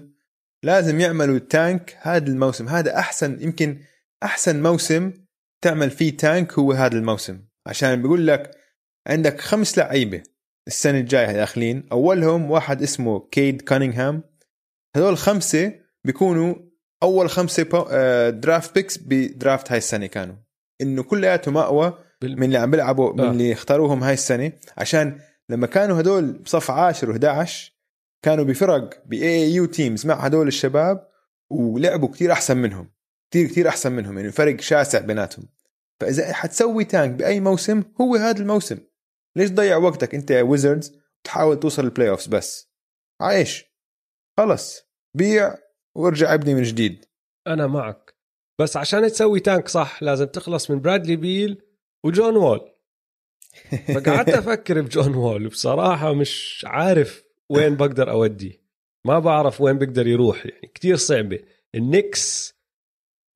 S2: لازم يعملوا تانك هذا الموسم. هذا أحسن يمكن أحسن موسم تعمل فيه تانك هو هذا الموسم. عشان بيقول لك عندك خمس لعيبة السنة الجاية داخلين. أولهم واحد اسمه كيد كانينغهام. هذول خمسة بيكونوا أول خمسة draft picks ب draft هاي السنة كانوا. إنه كلياتهم
S1: أقوى
S2: من اللي عم بيلعبوا من
S1: آه.
S2: اللي اختاروهم هاي السنة. عشان لما كانوا هدول بصف 10 و11 كانوا بفرق ب AAU teams مع هدول الشباب ولعبوا كتير أحسن منهم. كتير كتير أحسن منهم. يعني فرق شاسع بيناتهم. فإذا حتسوي tank بأي موسم هو هذا الموسم. ليش تضيع وقتك أنت يا Wizards تحاول توصل ال playoffs بس؟ عايش. خلص. بيع وارجع ابني من جديد.
S1: أنا معك. بس عشان تسوي tank صح لازم تخلص من برادلي بيل وجون وول فقعدت أفكر بجون وول بصراحة مش عارف وين بقدر اوديه ما بعرف وين بقدر يروح يعني. كتير صعبة. ال Knicks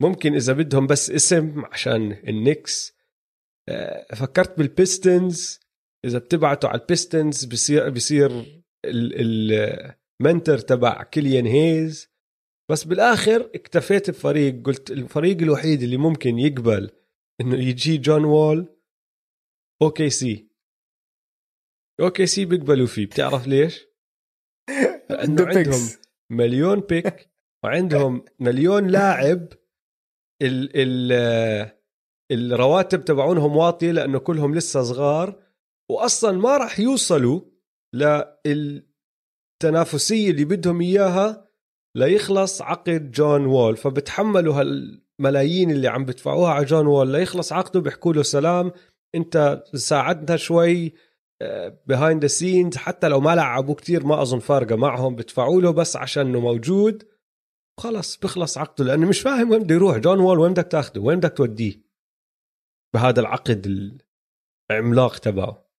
S1: ممكن إذا بدهم بس اسم عشان ال Knicks آه، فكرت بال Pistons إذا بتبعتوا على ال Pistons بصير بصير ال mentor تبع كيليان هيز بس بالآخر اكتفيت بفريق. قلت الفريق الوحيد اللي ممكن يقبل إنه يجي جون وول أوكي سي أوكي سي بيقبلوا فيه. بتعرف ليش؟ لأنه
S2: عنده
S1: عندهم. مليون pick وعندهم مليون لاعب ال ال الرواتب تبعونهم واطية لأنه كلهم لسه صغار واصلا ما راح يوصلوا للتنافسية اللي بدهم إياها ليخلص عقد جون وول. فبتحملوا هالملايين اللي عم بدفعوها على جون وول. ليخلص عقده بيحكوا له سلام أنت ساعدنا شوي behind the scenes حتى لو ما لعبوا كتير ما أظن فارقة معهم. بدفعوا له بس عشان انه موجود. خلص بيخلص عقده لأنه مش فاهم وين بده يروح. جون وول وين بدك تاخده وين بدك توديه؟ بهذا العقد العملاق تبعه.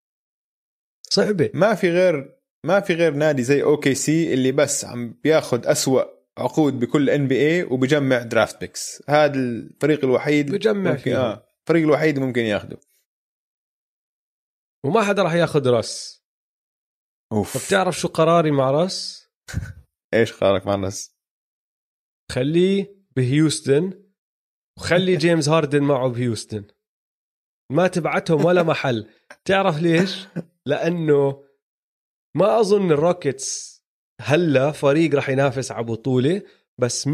S1: صعبة.
S2: ما في غير ما في غير نادي زي OKC اللي بس عم بياخذ أسوأ عقود بكل NBA وبجمع draft picks. هذا الفريق الوحيد
S1: بجمع
S2: ممكن
S1: فيهم.
S2: آه الفريق الوحيد ممكن ياخده.
S1: وما حدا راح ياخذ راس.
S2: أوف.
S1: فبتعرف شو قراري مع راس؟
S2: إيش قرارك مع راس
S1: خليه بهيوستن وخلي جيمس هاردن معه بهيوستن. ما تبعتهم ولا محل. تعرف ليش؟ لأنه ما أظن ال Rockets هلا فريق رح ينافس على بطولة بس 100%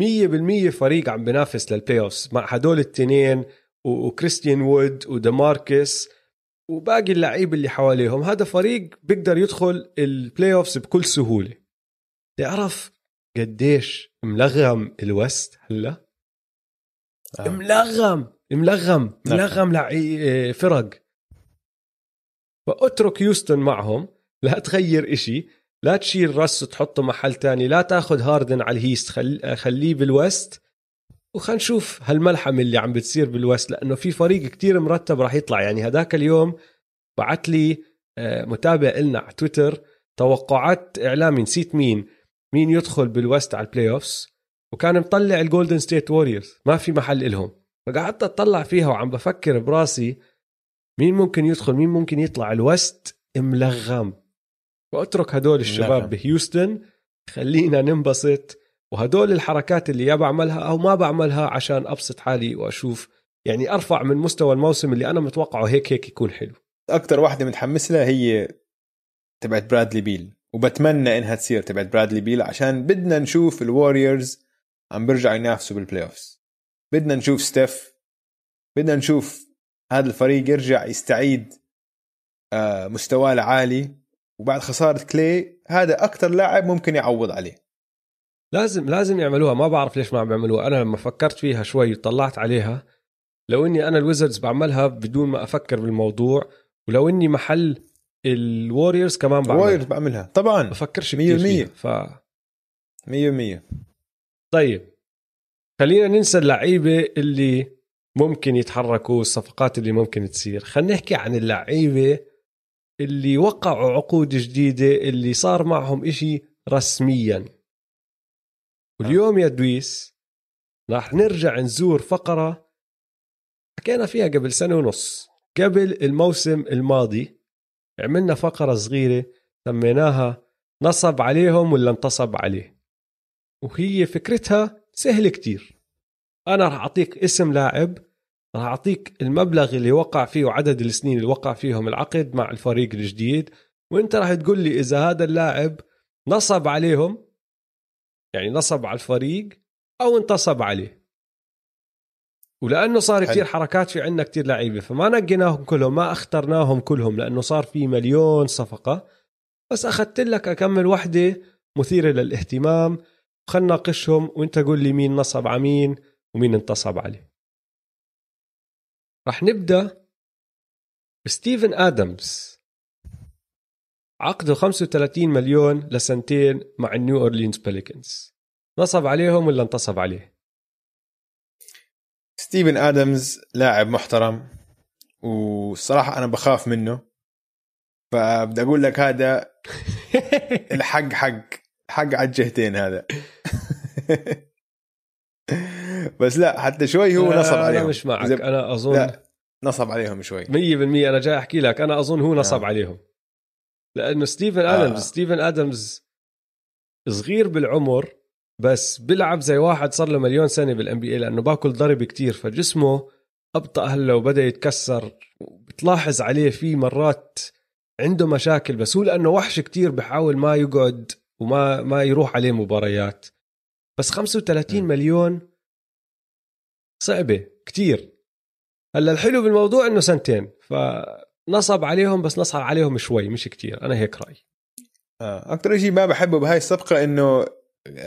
S1: فريق عم بينافس لل playoffs مع هدول التنين وكريستيان وود ودماركس وباقي اللعيبه اللي حواليهم. هذا فريق بيقدر يدخل ال playoffs بكل سهولة. تعرف قديش ملغم ال West هلا؟
S2: آه.
S1: ملغم ملغم
S2: نعم.
S1: ملغم لعي فرق. فأترك هيوستن معهم لا تغير إشي لا تشيل راس وتحطه محل تاني لا تاخذ هاردن على ال East خل... خليه بال West. وخلينا نشوف هالملحمة اللي عم بتصير بال West لأنه في فريق كتير مرتب راح يطلع. يعني هذاك اليوم بعت لي آه، متابع إلنا على تويتر توقعات إعلامي نسيت مين. مين يدخل بال West على ال playoffs وكان مطلع ال Golden State Warriors ما في محل إلهم. فقعدت أطلع فيها وعم بفكر براسي مين ممكن يدخل مين ممكن يطلع. ال West ملغم. وأترك هدول الشباب. بهيوستن خلينا ننبسط. وهدول الحركات اللي يا بعملها أو ما بعملها عشان أبسط حالي وأشوف. يعني أرفع من مستوى الموسم اللي أنا متوقعه هيك هيك يكون حلو.
S2: أكثر واحدة متحمس لها هي تبعت برادلي بيل. وبتمنى إنها تصير تبعت برادلي بيل عشان بدنا نشوف ال Warriors عم بيرجعوا ينافسوا بال playoffs بدنا نشوف ستيف. بدنا نشوف هذا الفريق يرجع يستعيد آه، مستواه العالي. وبعد خسارة كلاي هذا أكثر لاعب ممكن يعوض عليه.
S1: لازم لازم يعملوها. ما بعرف ليش ما عم بيعملوها أنا لما فكرت فيها شوي وطلعت عليها. لو إني أنا ال Wizards بعملها بدون ما أفكر بالموضوع ولو إني محل ال Warriors كمان
S2: الوريورز
S1: بعملها
S2: بعملها. طبعا.
S1: بفكرش
S2: مية
S1: كثير
S2: بالمية.
S1: فيها ف
S2: 100%
S1: طيب. خلينا ننسى اللعيبة اللي ممكن يتحركوا الصفقات اللي ممكن تصير. خلينا نحكي عن اللعيبة اللي وقعوا عقود جديدة اللي صار معهم إشي رسميا. واليوم يا دويس راح نرجع نزور فقرة حكينا فيها قبل سنة ونص قبل الموسم الماضي. عملنا فقرة صغيرة سميناها نصب عليهم ولا انتصب عليه. وهي فكرتها سهل كتير. أنا راح أعطيك اسم لاعب راح أعطيك المبلغ اللي وقع فيه وعدد السنين اللي وقع فيهم العقد مع الفريق الجديد وأنت راح تقول لي إذا هذا اللاعب نصب عليهم يعني نصب على الفريق أو انتصب عليه. ولأنه صار كثير حركات في عندنا كثير لعيبة فما نقيناهم كلهم ما اخترناهم كلهم لأنه صار في مليون صفقة. بس أخذت لك أكمل وحدة مثيرة للاهتمام خلنا ناقشهم وأنت قول لي مين نصب على مين ومين انتصب عليه. رح نبدأ ستيفن آدمز. عقده 35 مليون لسنتين مع ال New Orleans Pelicans نصب عليهم ولا انتصب عليه؟
S2: ستيفن آدمز لاعب محترم والصراحة أنا بخاف منه فبدي أقول لك هذا الحق حق حق على الجهتين هذا. بس لا حتى شوي هو نصب عليهم.
S1: أنا مش معك. أنا اظن
S2: لا نصب عليهم شوي. 100%
S1: أنا جاي أحكي لك. أنا أظن هو نصب آه. عليهم. لأنه ستيفن ادمز آه. ستيفن آدمز صغير بالعمر بس بيلعب زي واحد صار له مليون سنة بال NBA لأنه باكل ضرب كتير فجسمه أبطأ هلأ وبدأ يتكسر بتلاحظ عليه في مرات عنده مشاكل بس هو لأنه وحش كتير بحاول ما يقعد وما ما يروح عليه مباريات. بس 35 م. مليون صعبة كتير. هلأ الحلو بالموضوع إنه سنتين فنصب عليهم بس نصب عليهم شوي مش كتير أنا هيك رأيي.
S2: آه، أكثر شيء ما بحبه بهاي الصفقة إنه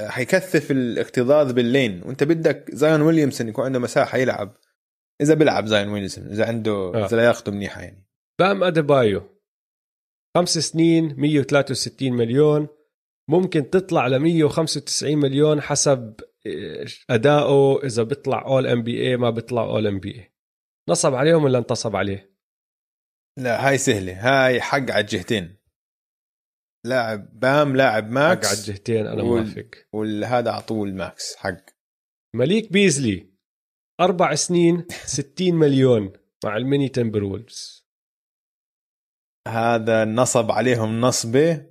S2: حيكثف الاكتظاظ باللين. وانت بدك زاين ويليامسون يكون عنده مساحة يلعب. إذا بيلعب زاين ويليامسون إذا عنده آه. إذا لياقته منيحه يعني.
S1: بام أديبايو. خمس سنين 163 مليون. ممكن تطلع ل 195 مليون حسب آه، أداؤه. إذا بيطلع اول ام بي اي ما بيطلع اول ام بي اي نصب عليهم ولا انتصب عليه؟
S2: لا هاي سهلة. هاي حق على الجهتين. لاعب بام لاعب max.
S1: حق على الجهتين أنا وال... موافق.
S2: والهذا على طول max حق.
S1: مليك بيزلي أربع سنين 60 مليون مع ال Minnesota Timberwolves.
S2: هذا نصب عليهم نصبة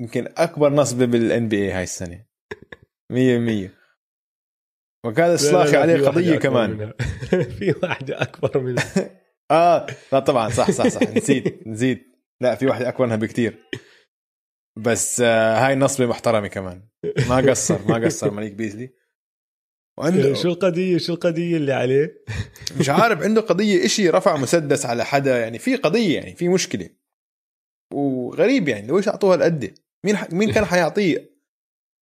S2: يمكن أكبر نصبة بال NBA هاي السنة. 100% وكان الصلاخي عليه قضية كمان.
S1: في واحدة أكبر منها.
S2: آه لا طبعا صح صح صح نسيت نسيت. لا في واحدة أكبر منها بكثير بس آه هاي نصبه محترمه كمان. ما قصر ما قصر مليك بيزلي.
S1: وعنده شو القضية شو القضية اللي عليه؟
S2: مش عارف عنده قضية إشي رفع مسدس على حدا يعني في قضية يعني في مشكلة. وغريب يعني ليش أعطوها القد؟ مين ح... مين كان حيعطيه؟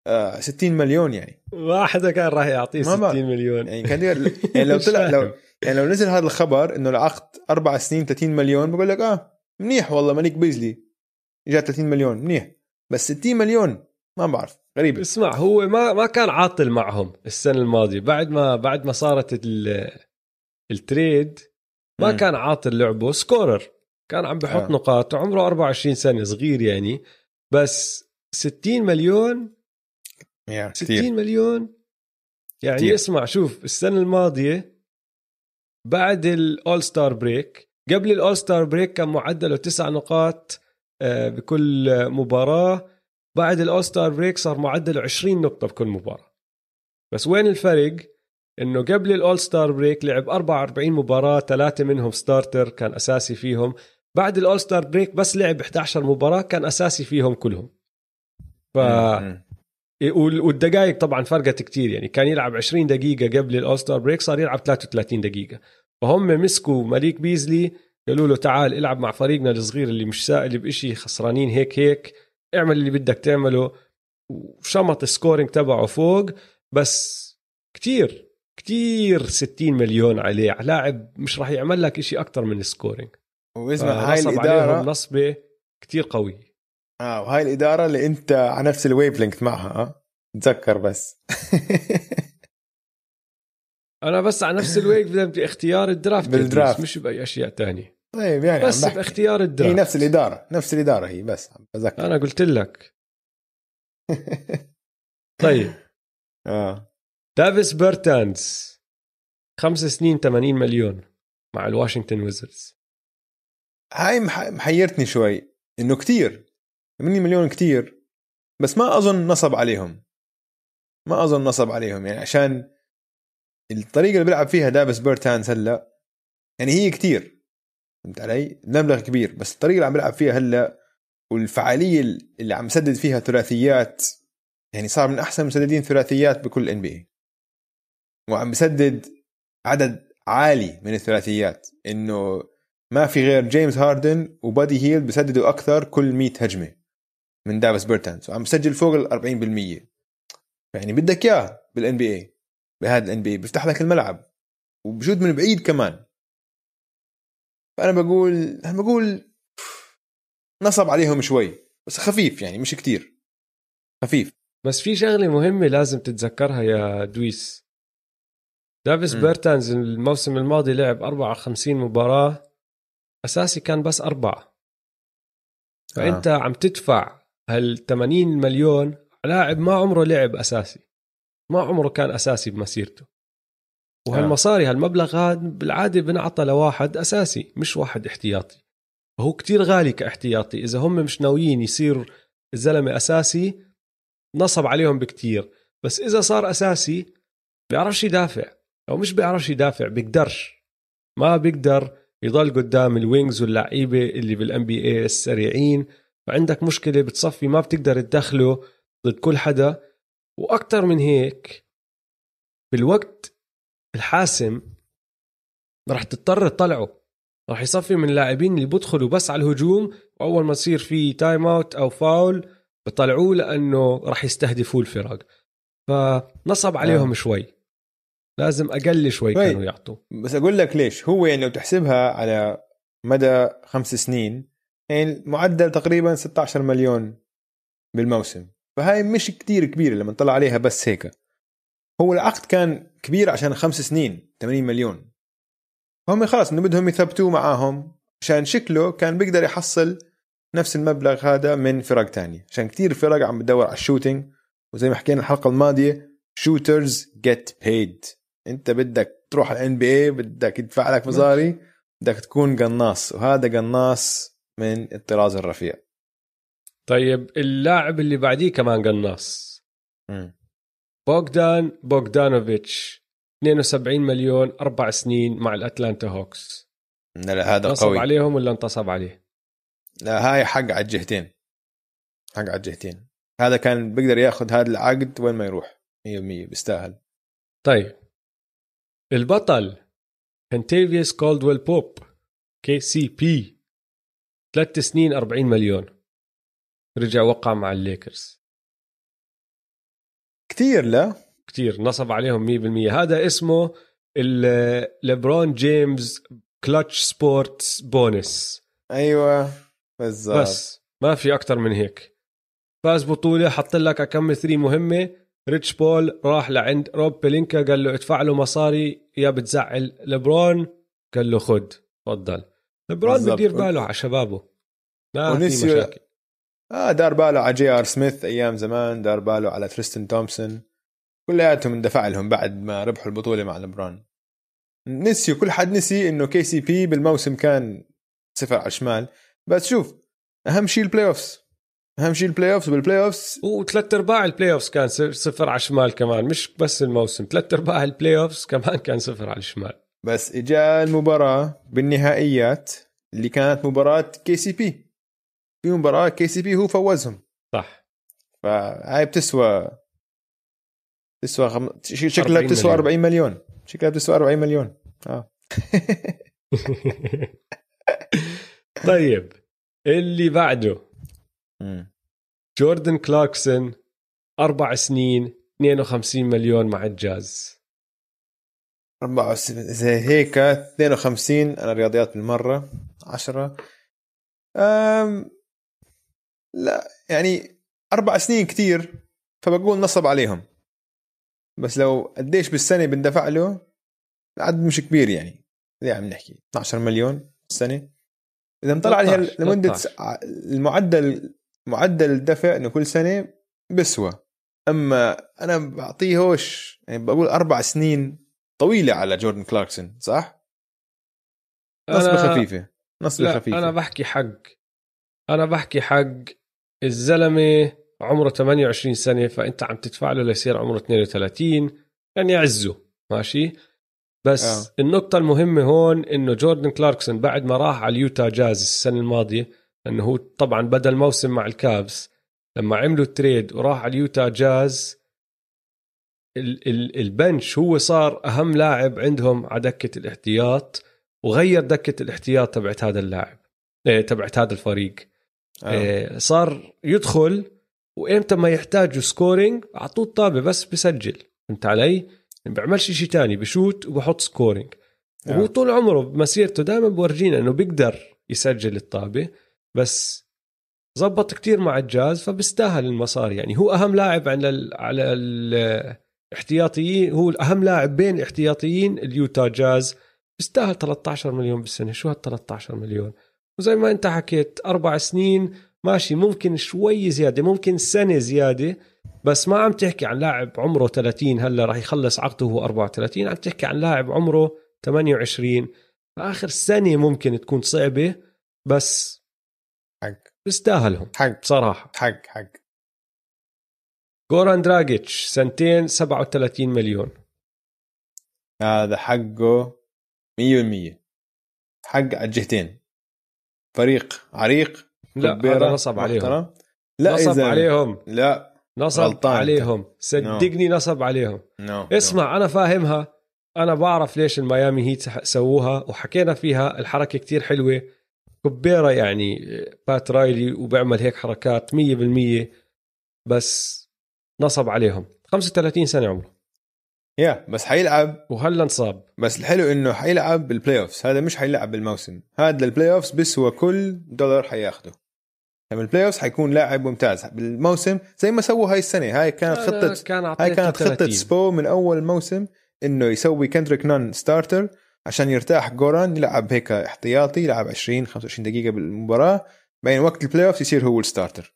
S2: آه 60 مليون يعني.
S1: ما حدا كان راح يعطيه 60 مليون.
S2: يعني كان يعني لو طلع لو يعني لو نزل هذا الخبر إنه العقد أربع سنين 30 مليون بقول لك آه منيح والله مليك بيزلي. اجى 30 مليون منيح. بس 60 مليون ما بعرف غريبة
S1: اسمع هو ما ما كان عاطل معهم السنة الماضية بعد ما بعد ما صارت ال trade ما م. كان عاطل لعبه scorer كان عم بحط آه. نقاط عمره 24 سنة صغير يعني بس 60 مليون
S2: يعني
S1: 60 كتير. مليون يعني كتير. اسمع شوف السنة الماضية بعد ال All-Star break قبل ال All-Star break كان معدله تسع نقاط بكل مباراة. بعد ال All-Star break صار معدله 20 نقطة بكل مباراة. بس وين الفرق؟ إنه قبل ال All-Star break لعب 44 مباراة ثلاثة منهم starter كان أساسي فيهم. بعد ال All-Star break بس لعب 11 مباراة كان أساسي فيهم كلهم. ف والدقائق طبعا فرقت كتير يعني. كان يلعب 20 دقيقة قبل ال All-Star break صار يلعب 33 دقيقة. فهم مسكوا مليك بيزلي قالوا له تعال العب مع فريقنا الصغير اللي مش سائل بإشي خسرانين هيك هيك. اعمل اللي بدك تعمله. وشمط ال scoring تبعه فوق. بس كتير كتير 60 مليون عليه. لاعب مش راح يعمل لك إشي أكتر من ال scoring.
S2: واسمع هاي الإدارة
S1: نصبة كتير قوية.
S2: آه وهاي الإدارة اللي أنت على نفس ال wavelength معها آه؟ تذكر بس.
S1: أنا بس على نفس الويك بدي اختيار ال
S2: draft بال draft.
S1: مش بأي أشياء تانية.
S2: طيب يعني
S1: بس. باختيار
S2: هي
S1: ال draft
S2: نفس الإدارة نفس الإدارة هي بس عم بذكر
S1: أنا قلت لك. طيب.
S2: آه.
S1: دافيس بيرتانز خمس سنين 80 مليون مع ال Washington Wizards.
S2: هاي مح- محيرتني شوي إنه كتير 80 مليون كتير بس ما أظن نصب عليهم. ما أظن نصب عليهم يعني عشان الطريقة اللي بيلعب فيها دافيس بيرتانز هلأ يعني هي كتير. فهمت علي؟ المبلغ كبير بس الطريقة اللي عم بيلعب فيها هلأ والفعالية اللي عم بسدد فيها ثلاثيات يعني صار من أحسن مسددين ثلاثيات بكل NBA وعم بسدد عدد عالي من الثلاثيات إنه ما في غير جيمس هاردن وبادي هيلد بسددوا أكثر كل 100 هجمة من دافيس بيرتانز وعم بسجل فوق ال 40% يعني بدك إياه بال NBA بهذا ال NBA بيفتح لك الملعب. وبشوت من بعيد كمان. فأنا بقول أنا بقول نصب عليهم شوي بس خفيف يعني مش كتير. خفيف.
S1: بس في شغلة مهمة لازم تتذكرها يا دويس. دافيس. بيرتانز الموسم الماضي لعب 54 مباراة أساسي كان بس أربعة. فأنت
S2: آه.
S1: عم تدفع هال 80 مليون لاعب ما عمره لعب أساسي. ما عمره كان أساسي بمسيرته. وهالمصاري هالمبلغ هذا بالعادة بنعطى لواحد أساسي مش واحد احتياطي. وهو كتير غالي كاحتياطي. إذا هم مش ناويين يصير الزلمة أساسي نصب عليهم بكتير. بس إذا صار أساسي بيعرفش يدافع. أو مش بيعرفش يدافع بيقدرش. ما بيقدر يضل قدام ال wings واللعيبة اللي بال NBA السريعين. فعندك مشكلة بتصفي ما بتقدر تدخله ضد كل حدا. وأكثر من هيك بالوقت الحاسم رح تضطر تطلعه. رح يصفي من اللاعبين اللي بدخلوا بس على الهجوم وأول ما يصير في time out أو فاول بطلعوه لأنه رح يستهدفوا الفرق. فنصب عليهم
S2: آه.
S1: شوي. لازم أقل شوي
S2: شوي.
S1: كانوا يعطوا.
S2: بس أقول لك ليش. هو يعني لو تحسبها على مدى خمس سنين يعني معدل تقريبا 16 مليون بالموسم. فهاي مش كتير كبيرة لما نطلع عليها بس هيك. هو العقد كان كبير عشان خمس سنين 80 مليون. هم خلص إنه بدهم يثبتوه معاهم. عشان شكله كان بيقدر يحصل نفس المبلغ هذا من فرق تانية. عشان كتير فرق عم بتدور على الشوتينج. وزي ما حكينا الحلقة الماضية shooters get paid أنت بدك تروح على ال NBA بدك يدفع لك مصاري بدك تكون قناص. وهذا قناص من الطراز الرفيع.
S1: طيب اللاعب اللي بعديه كمان قناص. بوغدان بوغدانوفيتش 72 مليون أربع سنين مع ال Atlanta Hawks.
S2: لا هذا
S1: نصب
S2: قوي.
S1: عليهم ولا انتصب عليه؟
S2: لا هاي حق على الجهتين. حق على الجهتين. هذا كان بيقدر ياخذ هذا العقد وين ما يروح. 100% بيستاهل
S1: طيب. البطل Kentavious Caldwell-Pope KCP ثلاث سنين 40 مليون. رجع وقع مع الليكرز
S2: كثير لا؟
S1: كتير نصب عليهم 100% هذا اسمه ال- ليبرون جيمس Clutch Sports bonus.
S2: أيوه بالضبط.
S1: بس ما في أكتر من هيك. فاز بطولة حط لك كم three مهمة. ريتش بول راح لعند روب بلينكا قال له ادفع له مصاري يا بتزعل. لبرون قال له خد تفضل. لبرون. بدير باله على شبابه. ما في مشاكل.
S2: آه دار باله على جي آر سميث أيام زمان دار باله على تريستن تومسون. كلياتهم اندفع لهم بعد ما ربحوا البطولة مع لبران نسيوا كل حد نسي إنه KCP بالموسم كان صفر على الشمال. بس شوف أهم شيء ال playoffs أهم شيء ال playoffs وبال playoffs
S1: وثلاث أرباع ال playoffs كان صفر- صفر على الشمال كمان مش بس الموسم ثلاث أرباع ال playoffs كمان كان صفر على الشمال.
S2: بس إجا المباراة بالنهائيات اللي كانت مباراة كي سي بي في مباراة كي سي بي هو فوزهم.
S1: صح.
S2: فهاي بتسوى تسوى خم... شكلها
S1: 40
S2: بتسوى
S1: مليون.
S2: 40 مليون. شكلها بتسوى 40 مليون. آه.
S1: طيب اللي بعده.
S2: مم.
S1: جوردن كلاركسون أربع سنين 52 مليون مع الجاز.
S2: 64 زي هيك 52 أنا رياضيات بالمرة 10 أم... لا يعني أربع سنين كتير فبقول نصب عليهم. بس لو قديش بالسنة بندفع له؟ العدد مش كبير يعني. زي عم نحكي؟ 12 مليون السنة إذا مطلع عليها
S1: 13
S2: لمدة
S1: 13.
S2: س- المعدل معدل الدفع إنه كل سنة بسوى. أما أنا بعطيه هوش يعني بقول أربع سنين طويلة على جوردن كلاركسون صح؟ نصبة خفيفة
S1: نصبة
S2: خفيفة.
S1: أنا بحكي حق. أنا بحكي حق الزلمة عمره 28 سنة فأنت عم تدفع له ليصير عمره 32 يعني يعزه ماشي بس
S2: آه.
S1: النقطة المهمة هون إنه جوردن كلاركسون بعد ما راح على ال Utah Jazz السنة الماضية لأنه هو طبعا بدأ الموسم مع ال Cavs لما عملوا ال trade وراح على ال Utah Jazz ال- ال- ال bench هو صار أهم لاعب عندهم على دكة الاحتياط وغير دكة الاحتياط تبعت هذا اللاعب إيه، تبعت هذا الفريق إيه، صار يدخل وإمتى ما يحتاجوا scoring أعطوه الطابة بس بسجل. فهمت علي؟ ما بيعملش شيء تاني بشوت وبحط scoring
S2: آه.
S1: وهو طول عمره بمسيرته دائما بورجينا إنه بيقدر يسجل الطابة بس زبط كتير مع الجاز فبيستاهل المصاري. يعني هو أهم لاعب على ال على الاحتياطيين هو أهم لاعب بين احتياطيين اليوتا جاز. بيستاهل 13 مليون بالسنة. شو هال 13 مليون؟ وزي ما انت حكيت أربع سنين ماشي ممكن شوي زيادة ممكن سنة زيادة بس ما عم تحكي عن لاعب عمره 30 هلا راح يخلص عقده وهو 34 عم تحكي عن لاعب عمره 28 فاخر سنة ممكن تكون صعبة بس
S2: حق.
S1: بيستاهلهم
S2: حق.
S1: بصراحة.
S2: حق حق.
S1: جوران دراجيتش سنتين 37 مليون.
S2: هذا حقه 100% حق على الجهتين. فريق عريق
S1: لا هذا نصب عليهم.
S2: محترم. لا
S1: نصب
S2: إذا
S1: عليهم.
S2: لا
S1: نصب
S2: غلطان.
S1: عليهم. صدقني نصب عليهم.
S2: no
S1: اسمع أنا فاهمها. أنا بعرف ليش ال Miami Heat سووها وحكينا فيها الحركة كتير حلوة. كبيرة يعني بات رايلي وبيعمل هيك حركات 100% بس نصب عليهم. 35 سنة عمره.
S2: يا بس حيلعب.
S1: وهلا انصاب؟
S2: بس الحلو إنه حيلعب بال playoffs هذا مش حيلعب بالموسم. هذا ال playoffs بيسوى كل دولار حياخده. لما ال playoffs حيكون لاعب ممتاز. بالموسم زي ما سووا هاي السنة. هاي كانت خطه
S1: كان
S2: هاي كانت خطة
S1: 30.
S2: سبو من أول الموسم إنه يسوي كندريك نون starter عشان يرتاح جوران يلعب هيك احتياطي يلعب 20 25 دقيقة بالمباراة. بين وقت ال playoff يصير هو ال starter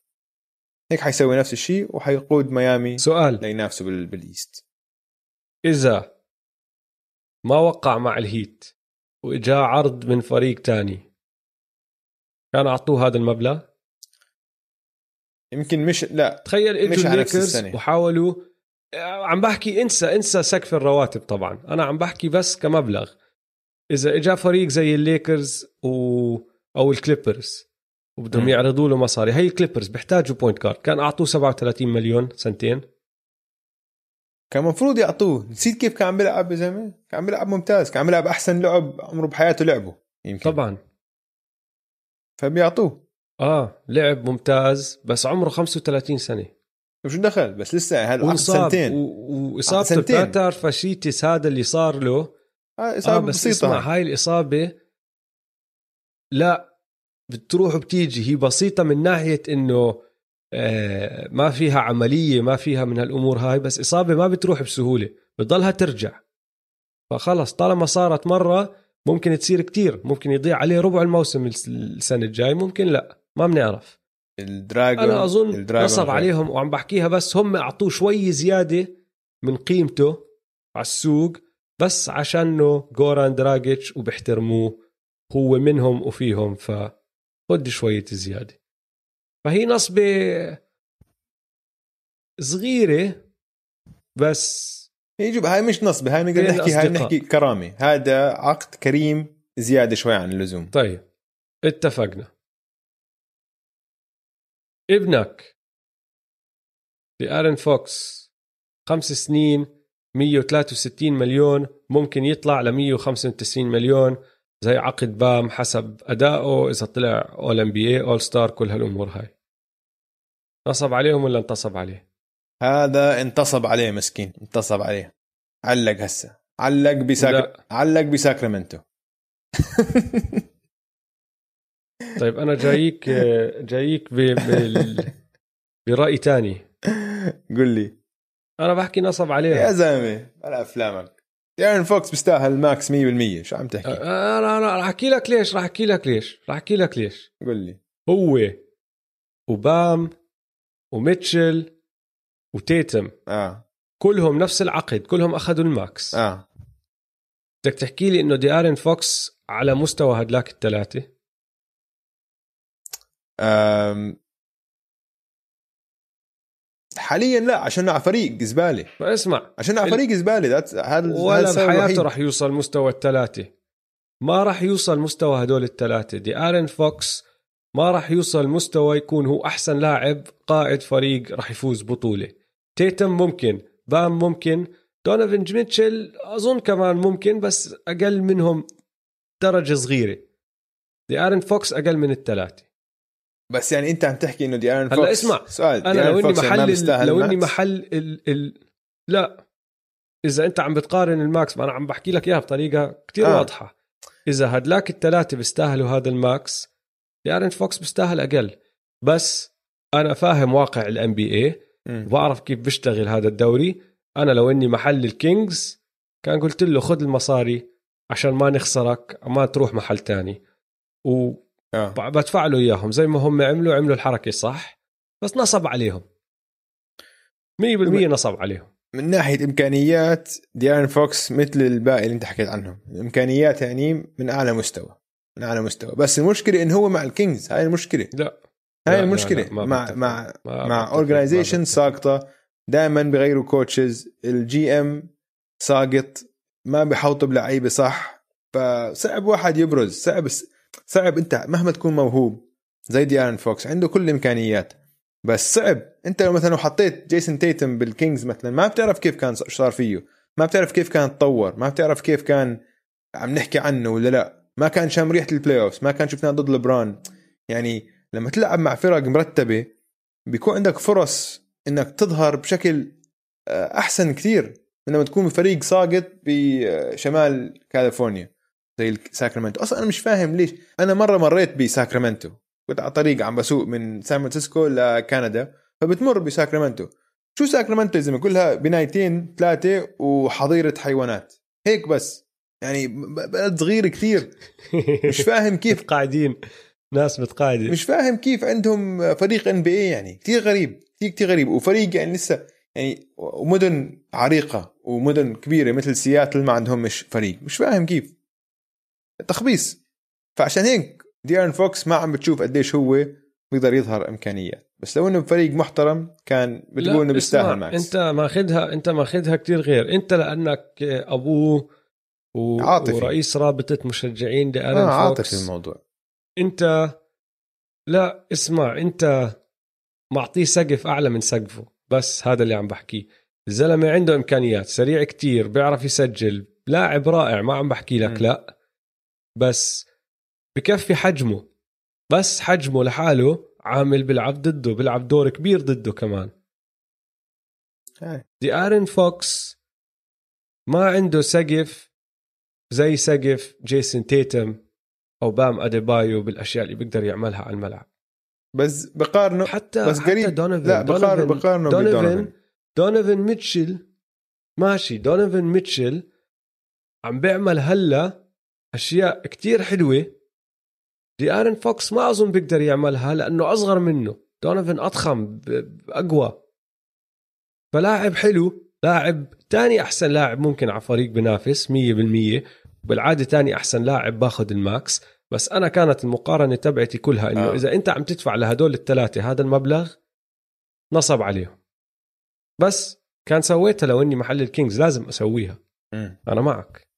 S2: هيك حيسوي نفس الشيء وحيقود ميامي
S1: سؤال.
S2: لينافسوا بال- بال
S1: East إذا ما وقع مع ال Heat وإجا عرض من فريق تاني كان أعطوه هذا المبلغ؟
S2: يمكن مش لا
S1: تخيل اجوا الليكرز. وحاولوا عم بحكي إنسى إنسى سقف الرواتب طبعا. أنا عم بحكي بس كمبلغ. إذا اجى فريق زي الليكرز و... أو ال Clippers
S2: وبدهم.
S1: يعرضوا له مصاري هي ال Clippers بيحتاجوا point guard كان أعطوه 37 مليون سنتين.
S2: كان المفروض يعطوه. نسيت كيف كان عم بيلعب يا زلمة؟ كان عم بيلعب ممتاز. كان عم بيلعب أحسن لعب عمره بحياته لعبه يمكن.
S1: طبعا.
S2: فبيعطوه
S1: آه لعب ممتاز بس عمره 35 سنة.
S2: شو دخل بس لسه هذا سنتين؟
S1: واصابته. تاتر فاشيتس هذا اللي صار له.
S2: آه
S1: آه
S2: اصابه
S1: بس
S2: بسيطة.
S1: اسمع
S2: هاي.
S1: الإصابة لا بتروح وبتيجي. هي بسيطة من ناحية إنه آه ما فيها عملية ما فيها من هالأمور هاي بس إصابة ما بتروح بسهولة بتضلها ترجع. فخلص طالما صارت مرة ممكن تصير كتير ممكن يضيع عليه ربع الموسم الس- السنة الجاي ممكن لا ما بنعرف.
S2: ال
S1: Dragon أنا
S2: أظن
S1: ال
S2: Dragon نصب.
S1: عليهم وعم بحكيها بس هم أعطوه شوي زيادة من قيمته على السوق بس عشانه جوران دراجيتش وبيحترموه هو منهم وفيهم فخد شوية زيادة. فهي نصبة صغيرة بس
S2: يجي هاي مش نصبة هاي نقدر نحكي هاي. نحكي كرامة. هذا عقد كريم زيادة شوي عن اللزوم.
S1: طيب اتفقنا. ابنك ديارن فوكس خمس سنين 163 مليون ممكن يطلع ل 195 مليون. زي عقد بام حسب أدائه إذا طلع All NBA All-Star كل هالأمور هاي. نصب عليهم ولا انتصب عليه؟
S2: هذا انتصب عليه مسكين انتصب عليه. علق هسه. علق بساكر
S1: لا.
S2: علق بساكرامنتو.
S1: طيب أنا جايك جايك ب... بال... برأي تاني.
S2: قل لي.
S1: أنا بحكي نصب عليهم
S2: يا زلمة على أفلامك. ديارن فوكس بيستاهل ال max 100% شو عم تحكي؟
S1: أنا أنا رح أحكي لك ليش رح أحكي لك ليش رح أحكي لك ليش.
S2: قول لي.
S1: هو وبام وميتشل وتيتم.
S2: آه.
S1: كلهم نفس العقد كلهم أخذوا ال
S2: max. آه.
S1: بدك تحكي لي إنه ديارين فوكس على مستوى هدلاك الثلاثه
S2: أم... حاليا لا عشان على فريق زبالة.
S1: اسمع.
S2: عشان على فريق زبالة هذا
S1: ولا. بحياته رح يوصل مستوى الثلاثه ما رح يوصل مستوى هدول الثلاثه دي ارن فوكس ما رح يوصل مستوى يكون هو أحسن لاعب قائد فريق رح يفوز بطولة تيتم ممكن بام ممكن دونيفن ميتشل أظن كمان ممكن بس أقل منهم درجة صغيرة دي ارن فوكس أقل من الثلاثة
S2: بس يعني أنت عم تحكي إنه ديارن
S1: هلا
S2: فوكس
S1: اسمع،
S2: سؤال أنا
S1: لو
S2: إني يعني
S1: محل لو
S2: إني؟
S1: محل ال... ال... لا إذا أنت عم بتقارن ال max ما أنا عم بحكي لك إياها بطريقة كتير.
S2: آه.
S1: واضحة إذا هدلاك الثلاثة بيستاهلوا هذا ال max ديارن فوكس بيستاهل أقل. بس أنا فاهم واقع ال
S2: NBA.
S1: وبعرف كيف بيشتغل هذا الدوري. أنا لو إني محل الكينجز كان قلت له خذ المصاري عشان ما نخسرك ما تروح محل تاني.
S2: آه.
S1: وبدفع له إياهم. زي ما هم عملوا عملوا الحركة صح. بس نصب عليهم. 100% نصب عليهم.
S2: من ناحية إمكانيات ديارن فوكس مثل الباقي اللي أنت حكيت عنهم. امكانيات يعني من أعلى مستوى. من أعلى مستوى. بس المشكلة إنه هو مع الكينجز. هاي المشكلة.
S1: لا.
S2: هاي
S1: لا،
S2: المشكلة.
S1: لا، ما
S2: مع. مع
S1: ما
S2: مع
S1: بتفق، organization.
S2: ساقطة. دائما بغيروا coaches ال GM ساقط. ما بحوطوا بلعيبة صح. فصعب واحد يبرز. صعب صعب أنت مهما تكون موهوب. زي ديارن فوكس. عنده كل الإمكانيات. بس صعب. أنت لو مثلا حطيت جيسون تيتم بالكينجز مثلا ما بتعرف كيف كان صار فيه. ما بتعرف كيف كان تطور. ما بتعرف كيف كان عم نحكي عنه ولا لا. ما كان شام ريحه ال playoff ما كان شفناه ضد لبران يعني لما تلعب مع فرق مرتبة بيكون عندك فرص إنك تظهر بشكل آه، أحسن كثير من لما تكون بفريق ساقط بشمال كاليفورنيا زي ساكرامنتو. أصلا أنا مش فاهم ليش. أنا مرة مريت بساكرامنتو. كنت على طريق عم بسوق من سان فرانسيسكو لكندا فبتمر بساكرامنتو. شو ساكرامنتو يا زلمة؟ كلها بنايتين ثلاثة وحظيرة حيوانات. هيك بس. يعني بلد صغير كثير. مش فاهم كيف.
S1: قاعدين ناس متقاعدة.
S2: مش فاهم كيف عندهم فريق NBA يعني. كثير غريب. كثير كثير غريب. وفريق يعني لسه يعني ومدن عريقة ومدن كبيرة مثل سياتل ما عندهم مش فريق. مش فاهم كيف. تخبيص. فعشان هيك ديارن فوكس ما عم بتشوف قديش هو بيقدر يظهر إمكانيات. بس لو إنه بفريق محترم كان بتقول
S1: إنه
S2: بيستاهل max.
S1: أنت ماخذها أنت ماخذها كتير غير. أنت لأنك أبوه و...
S2: عاطفي.
S1: ورئيس رابطة مشجعين ديارن
S2: آه عاطفي
S1: فوكس
S2: الموضوع.
S1: انت لا اسمع انت معطيه سقف أعلى من سقفه. بس هذا اللي عم بحكيه. الزلمة عنده إمكانيات سريع كتير بيعرف يسجل لاعب رائع ما عم بحكي لك
S2: مم.
S1: لا. بس بكفي حجمه. بس حجمه لحاله عامل بيلعب ضده بيلعب دور كبير ضده كمان. دي ارن فوكس ما عنده سقف زي سقف جيسون تيتم أو بام أديبايو بالأشياء اللي بيقدر يعملها على الملعب.
S2: بس بقارنه
S1: حتى
S2: بس قريب.
S1: حتى دونيفن
S2: لا بقارن
S1: دونيفن-
S2: بقارنه
S1: دونيفن دونيفن ميتشل ماشي دونيفن ميتشل عم بيعمل هلا أشياء كتير حلوة. دي آرن فوكس ما أظن بيقدر يعملها لأنه أصغر منه. دونيفن أضخم اقوى فلاعب حلو لاعب تاني أحسن لاعب ممكن على فريق بنافس 100% بالعادة تاني أحسن لاعب باخذ ال max بس أنا كانت المقارنة تبعتي كلها إنه
S2: آه.
S1: إذا أنت عم تدفع لهدول الثلاثة هذا المبلغ نصب عليهم. بس كان سويتها لو إني محل الكينجز لازم أسويها.
S2: مم.
S1: أنا معك.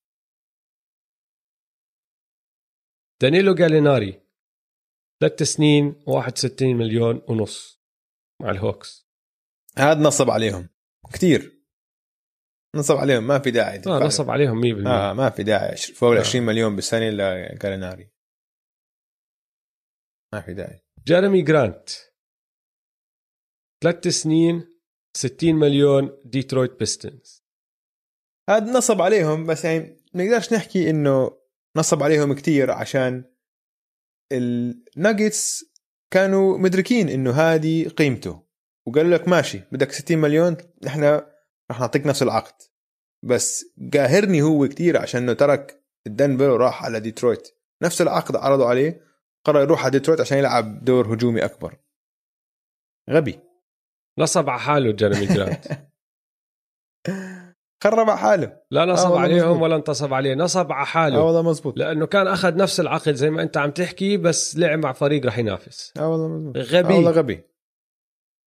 S1: دانيلو جاليناري ثلاث سنين 61 مليون ونص مع الهوكس.
S2: هذا نصب عليهم. كثير نصب عليهم ما في داعي له.
S1: نصب عليهم 100%
S2: آه ما في داعي. فوق ال
S1: آه.
S2: 20 مليون بالسنة لجاليناري ما في داعي.
S1: جيريمي جرانت. ثلاث سنين 60 مليون ديترويت Pistons
S2: هذا نصب عليهم بس يعني ما نقدرش نحكي إنه نصب عليهم كتير عشان الناجتس كانوا مدركين إنه هذه قيمته. وقالوا لك ماشي بدك 60 مليون نحن رح نعطيك نفس العقد. بس قاهرني هو كتير عشان إنه ترك الدنفر وراح على ديترويت. نفس العقد عرضوا عليه قرر يروح على ديترويت عشان يلعب دور هجومي أكبر. غبي.
S1: نصب على حاله جيرمي جرانت.
S2: خرب على حاله.
S1: لا نصب
S2: والله
S1: عليهم
S2: مزبوط.
S1: ولا انتصب عليه. نصب على
S2: آه
S1: حاله
S2: والله مزبوط
S1: لأنه كان أخذ نفس العقد زي ما أنت عم تحكي بس لعب مع فريق رح ينافس.
S2: آه والله مزبوط
S1: غبي.
S2: آه والله غبي.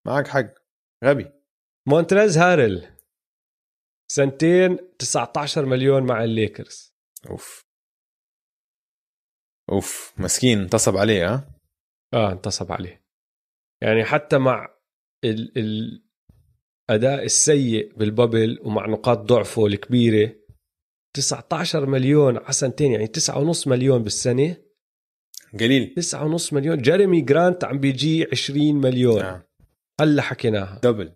S2: معك حق. غبي.
S1: مونتريز هارل سنتين 19 مليون مع الليكرز.
S2: أوف. أوف مسكين انتصب عليه ها؟
S1: آه انتصب عليه. يعني حتى مع ال الاداء السيء بالبابل ومع نقاط ضعفه الكبيرة 19 مليون على سنتين يعني 9.5 مليون بالسنة.
S2: قليل.
S1: 9.5 مليون. جيريمي جرانت عم بيجي 20 مليون.
S2: آه.
S1: هلا حكيناها.
S2: دبل.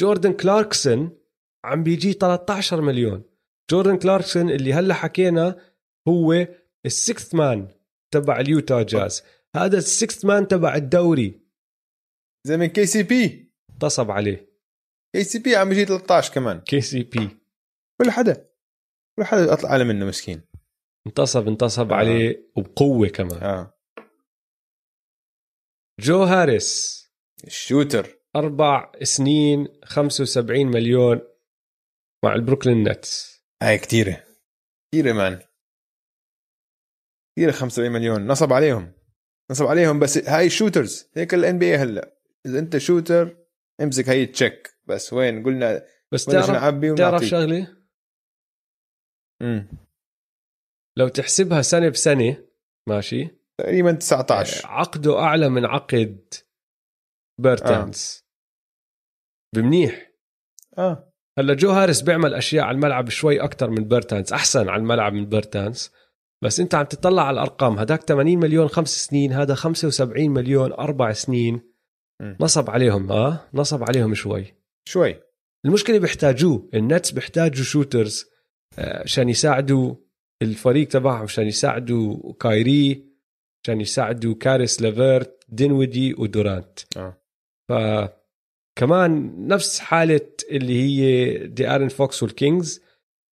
S1: جوردن كلاركسون عم بيجي 13 مليون. جوردن كلاركسون اللي هلا حكينا هو ال sixth man تبع اليوتا جاز. هذا ال sixth man تبع الدوري.
S2: زي من KCP
S1: انتصب عليه.
S2: KCP عم يجي 13 كمان.
S1: KCP
S2: كل حدا. كل حدا اطلع منه مسكين.
S1: انتصب انتصب
S2: آه.
S1: عليه وبقوة كمان. آه. جو هاريس.
S2: ال
S1: shooter. أربع سنين 75 مليون. مع البروكلين Nets.
S2: هاي كتيرة. كتيرة man. كتيرة 75 مليون. نصب عليهم. نصب عليهم بس هاي ال shooters هيك ال NBA هلأ. إذا أنت shooter امسك هاي ال check بس وين؟ قلنا
S1: بس تعرف تعرف شغلة؟
S2: مم.
S1: لو تحسبها سنة بسنة ماشي؟
S2: تقريبا 19
S1: عقده أعلى من عقد بيرتانز آه. بمنيح.
S2: آه.
S1: هلا جو هاريس بيعمل أشياء على الملعب شوي أكثر من بيرتانز أحسن على الملعب من بيرتانز. بس أنت عم تطلع على الأرقام هداك 80 مليون خمس سنين هذا 75 مليون أربع سنين.
S2: م.
S1: نصب عليهم آه نصب عليهم شوي.
S2: شوي.
S1: المشكلة بيحتاجوه ال Nets بيحتاجوا shooters آه، عشان يساعدوا الفريق تبعهم عشان يساعدوا كايري عشان يساعدوا كاريس ليفرت دينويدي ودورانت.
S2: آه.
S1: ف كمان نفس حالة اللي هي دي ارن فوكس وال Kings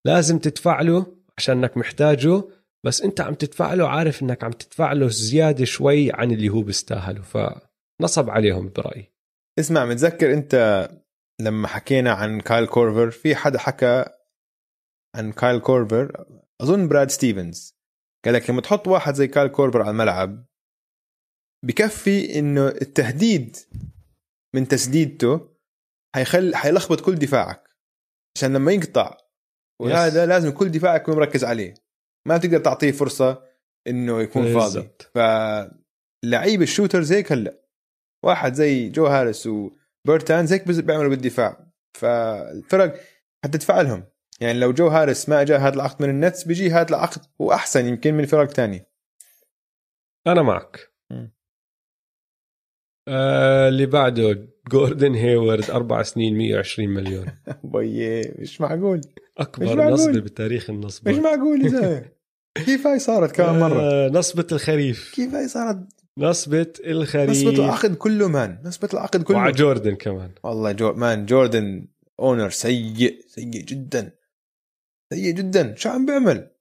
S1: لازم تدفع له عشان إنك محتاجه بس أنت عم تدفع له عارف إنك عم تدفع له زيادة شوي عن اللي هو بيستاهله فنصب عليهم برأيي.
S2: اسمع متذكر أنت لما حكينا عن كايل كورفر في حدا حكى عن كايل كورفر؟ أظن براد ستيفنز. قال لك لما تحط واحد زي كايل كورفر على الملعب بكفي إنه التهديد من تسديدته حيخل حيلخبط كل دفاعك عشان لما يقطع وهذا
S1: yes.
S2: لازم كل دفاعك يكون مركز عليه. ما تقدر تعطيه فرصة إنه يكون فاضي. فلعيب ال shooters هيك هلأ. واحد زي جو هاريس وبرتانز هيك بز- بيعملوا بالدفاع. فالفرق حتدفع لهم. يعني لو جو هاريس ما اجى هذا العقد من ال Nets بيجي هذا العقد وأحسن يمكن من فرق تانية
S1: أنا معك.
S2: مم.
S1: آه اللي بعده جوردن هيورد أربع سنين 120 مليون.
S2: بيي مش معقول؟ مش
S1: اكبر
S2: معقول.
S1: نصبة بتاريخ
S2: مش
S1: النصبات
S2: معقول يا زلمه كيف هاي صارت مره
S1: آه نصبة الخريف.
S2: كيف هاي صارت؟
S1: نصبة الخريف.
S2: نصبة العقد كله man. نصبة العقد كله.
S1: وعلى جوردن كمان.
S2: والله جو man جوردن owner سيء سيء جدا. سيء جدا. شو عم بيعمل؟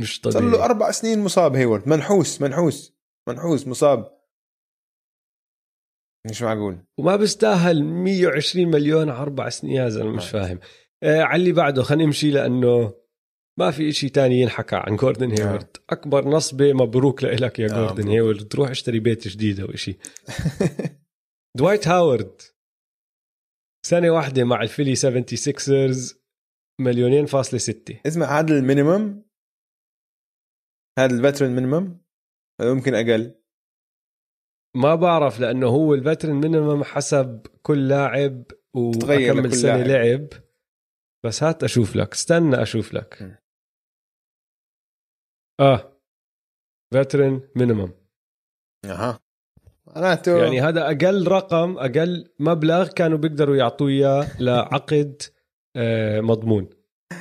S1: مش
S2: صار
S1: طبيعي.
S2: له أربع سنين مصاب هيورد منحوس منحوس منحوس مصاب. مش معقول
S1: وما بيستاهل 120 مليون على أربع سنين يا زلمة مش. فاهم. آه على اللي بعده خلينا نمشي لأنه ما في إشي تاني ينحكى عن جوردن هيورد أكبر نصبة مبروك لك يا
S2: آه،
S1: جوردن. هيورد تروح اشتري بيت جديد أو إشي. دوايت هاورد سنة واحدة مع الفيلي 76ers مليونين فاصلة ستة.
S2: اسمع هذا ال minimum هذا ال veteran minimum ممكن أقل.
S1: ما بعرف لأنه هو ال veteran minimum حسب كل لاعب
S2: لكل
S1: سنة
S2: لاعب.
S1: لعب. بس هات أشوف لك استنى أشوف لك.
S2: م.
S1: آه. فترن مينيمم
S2: أها. معناته
S1: يعني هذا أقل رقم أقل مبلغ كانوا بيقدروا يعطوه إياه لعقد آه، مضمون.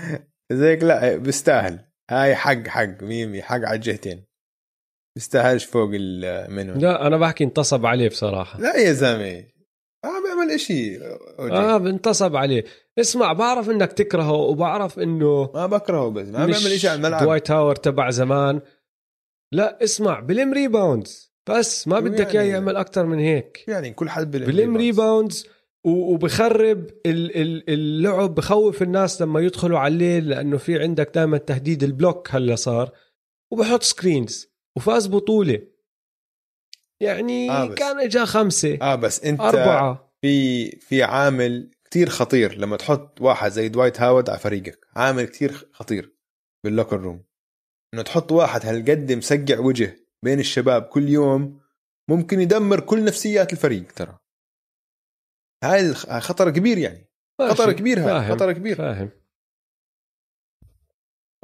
S2: زيك لا بيستاهل. هاي حق حق ميمي حق على الجهتين. بيستاهلش فوق المينيمم
S1: لا أنا بحكي انتصب عليه بصراحة.
S2: لا يا زلمة. ما عم بيعمل بيعمل إشي
S1: آه بنتصب عليه. اسمع بعرف إنك تكرهه وبعرف إنه
S2: ما بكرهه بس ما بيعمل إشي على الملعب.
S1: دوايت هاورد تبع زمان. لا اسمع بلم rebounds بس ما بدك
S2: يعني؟
S1: اياه يعمل أكثر من هيك.
S2: يعني؟ كل حد بلم
S1: بلم rebounds وبخرب ال- ال- اللعب بخوف الناس لما يدخلوا على ال lane لأنه في عندك دائما تهديد ال block هلأ صار. وبحط screens وفاز بطولة. يعني
S2: آه بس-
S1: كان إجا خمسة آه
S2: بس أنت
S1: أربعة.
S2: في في عامل كتير خطير. لما تحط واحد زي دوايت هاورد على فريقك عامل كتير خطير بال locker room إنه تحط واحد هالقد مسقع وجه بين الشباب كل يوم ممكن يدمر كل نفسيات الفريق ترى. هاي خطر كبير يعني. خطر كبير هذا
S1: فاهم،
S2: خطر كبير.
S1: فاهم.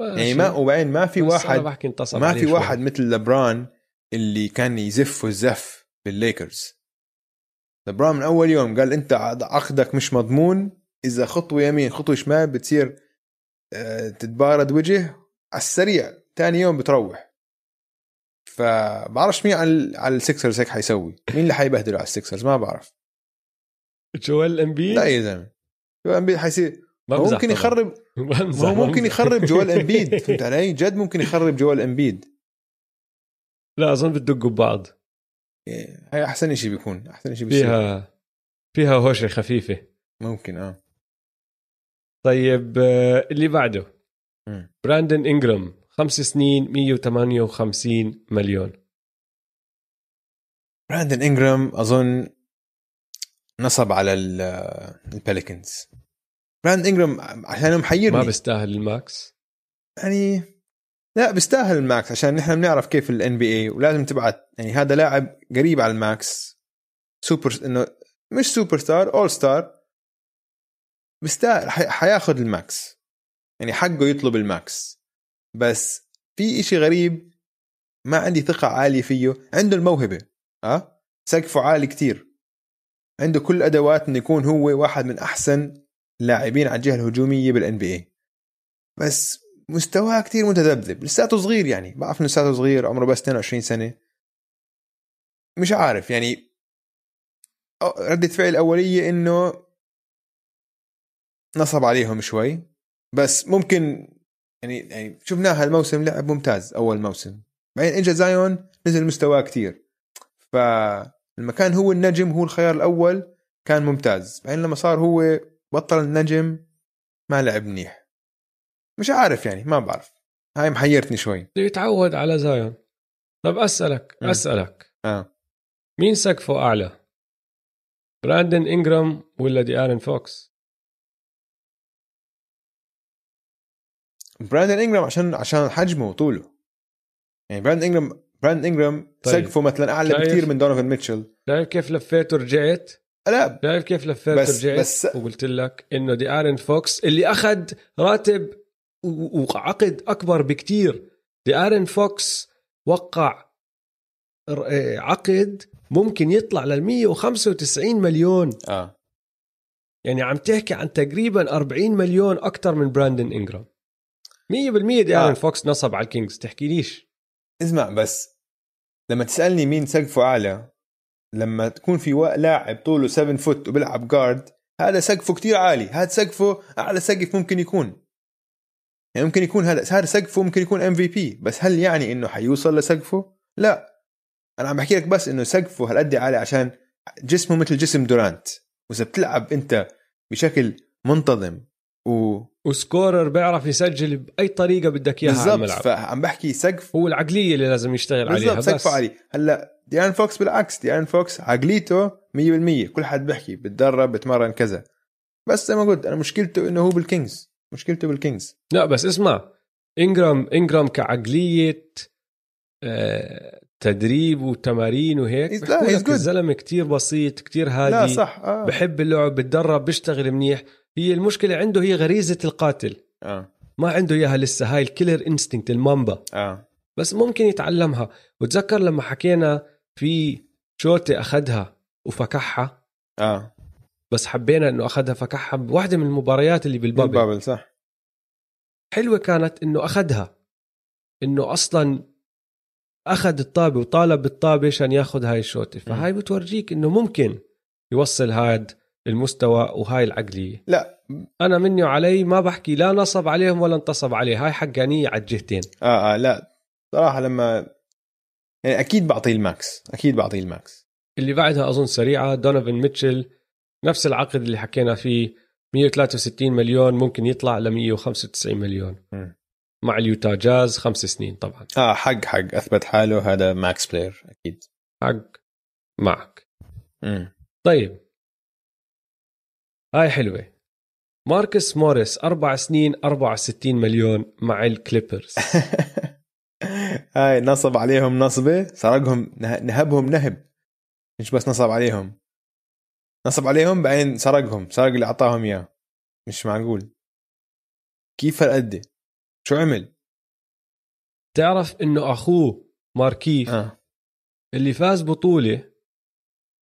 S2: يعني ما وبعدين ما في واحد ما في
S1: شوي.
S2: واحد مثل لبران اللي كان يزف الزف بالليكرز. لبران من أول يوم قال أنت عقدك مش مضمون إذا خطوة يمين خطوة شمال بتصير آه، تتبارد وجه على السريع ثاني يوم بتروح. فبعرفش مين على على السكسرز هيك حيسوي. مين اللي حيبهدله على السكسرز ما بعرف.
S1: جويل امبيد
S2: لا يا زلمة. جويل امبيد حيصير؟ هو ممكن
S1: طبعاً.
S2: يخرب هو ممكن. يخرب جويل امبيد فهمت علي؟ جد ممكن يخرب جويل امبيد
S1: لا أظن بتدقوا ببعض.
S2: إيه، هاي أحسن شيء بيكون أحسن شيء بيصير.
S1: فيها فيها هوشة خفيفة.
S2: ممكن آه.
S1: طيب آه، اللي بعده. براندن انجرام خمس سنين 158 مليون.
S2: براندن انجرام أظن نصب على ال- براندن إنجرام عشان محيرني.
S1: ما بيستاهل ال max؟
S2: يعني لا بيستاهل ال max عشان نحن بنعرف كيف ال NBA ولازم تبعت. يعني هذا لاعب قريب على ال max. super إنه مش superstar all star بيستاهل حي- حياخذ ال max. يعني حقه يطلب ال max. بس في إشي غريب ما عندي ثقة عالية فيه. عنده الموهبة ها؟ سقفه عالي كتير. عنده كل الأدوات إنه يكون هو واحد من أحسن لاعبين على الجهة الهجومية بالان بي اي بس مستواه كتير متذبذب. لساته صغير يعني. بعرف إنه لساته صغير عمره بس 22 سنة. مش عارف يعني. ردة فعل الأولية إنه نصب عليهم شوي. بس ممكن يعني يعني شفناه هالموسم لعب ممتاز أول موسم. بعدين إجا زايون نزل مستواه كتير. فلما كان هو النجم هو الخيار الأول كان ممتاز. بعدين لما صار هو بطل النجم ما لعب منيح. مش عارف يعني ما بعرف. هاي محيرتني شوي.
S1: بده يتعود على زايون. طب أسألك
S2: مم.
S1: أسألك.
S2: آه.
S1: مين سقفه أعلى؟ براندن انجرام ولا دي آرن فوكس؟
S2: براندن انجرام عشان عشان حجمه وطوله يعني براندن انجرام براندن انجرام
S1: طيب.
S2: سقفه مثلا أعلى
S1: شايف؟
S2: بكثير من دونوفن ميتشل.
S1: شايف كيف لفيت ورجعت
S2: لا
S1: شايف كيف لفيت
S2: بس-
S1: ورجعت
S2: بس-
S1: وقلت لك إنه دي ارن فوكس اللي أخذ راتب وعقد أكبر بكتير. دي ارن فوكس وقع آه، عقد ممكن يطلع لل 195 مليون.
S2: آه.
S1: يعني عم تحكي عن تقريبا 40 مليون أكثر من براندن انجرام 100% دي
S2: آه.
S1: ارن فوكس نصب على الكينجز. تحكيليش
S2: اسمع بس لما تسألني مين سقفه أعلى لما تكون في لاعب طوله 7 foot وبيلعب guard هذا سقفه كتير عالي. هذا سقفه أعلى سقف ممكن يكون. يعني ممكن يكون هذا هذا سقفه ممكن يكون MVP بس هل يعني إنه حيوصل لسقفه؟ لا. أنا عم بحكي لك بس إنه سقفه هالقد عالي عشان جسمه مثل جسم دورانت وإذا بتلعب أنت بشكل منتظم و
S1: و scorer بيعرف يسجل بأي طريقة بدك إياها
S2: بالضبط. فعم بحكي سقف
S1: هو العقلية اللي لازم يشتغل عليها
S2: بالضبط سقفه عالي. هلأ دي ارن فوكس بالعكس دي ارن فوكس عقليته 100% كل حد بيحكي بتدرب بتمرن كذا. بس زي ما قلت أنا مشكلته إنه هو بالكينجز. مشكلته بالكينجز.
S1: لا بس اسمع إنجرام إنجرام كعقلية آه، تدريب وتمارين وهيك
S2: لا،.
S1: الزلمة كتير بسيط كتير هادي.
S2: لا صح آه.
S1: بحب اللعب بتدرب بيشتغل منيح. هي المشكلة عنده هي غريزة القاتل.
S2: آه.
S1: ما عنده إياها لسه هاي ال killer instinct المامبا.
S2: آه.
S1: بس ممكن يتعلمها. وتذكر لما حكينا في شوتة أخذها وفكحها.
S2: آه.
S1: بس حبينا إنه أخذها فكحها بواحدة من المباريات اللي بال
S2: bubble. بال bubble صح.
S1: حلوة كانت إنه أخذها. إنه أصلا أخذ الطابة وطالب بالطابة عشان ياخذ هاي الشوتة. فهاي بتورجيك إنه ممكن يوصل هاد المستوى وهاي العقلية.
S2: لا.
S1: أنا مني وعلي ما بحكي لا نصب عليهم ولا انتصب عليه. هاي حقانيه على الجهتين.
S2: آه آه لا. صراحة لما يعني أكيد بعطيه ال max أكيد بعطيه ال max.
S1: اللي بعدها أظن سريعة دونيفن ميتشل نفس العقد اللي حكينا فيه 163 مليون ممكن يطلع ل 195 مليون.
S2: م.
S1: مع اليوتا جاز خمس سنين طبعا.
S2: آه حق حق أثبت حاله هذا max player أكيد.
S1: حق معك.
S2: م.
S1: طيب. هاي حلوة. ماركس موريس أربع سنين 64 مليون مع الكليبرز.
S2: هاي نصب عليهم نصبة سرقهم نه- نهبهم نهب. مش بس نصب عليهم. نصب عليهم بعدين سرقهم سرق اللي أعطاهم إياه. مش معقول. كيف هالقد؟ شو عمل؟
S1: تعرف إنه أخوه ماركيف
S2: آه.
S1: اللي فاز بطولة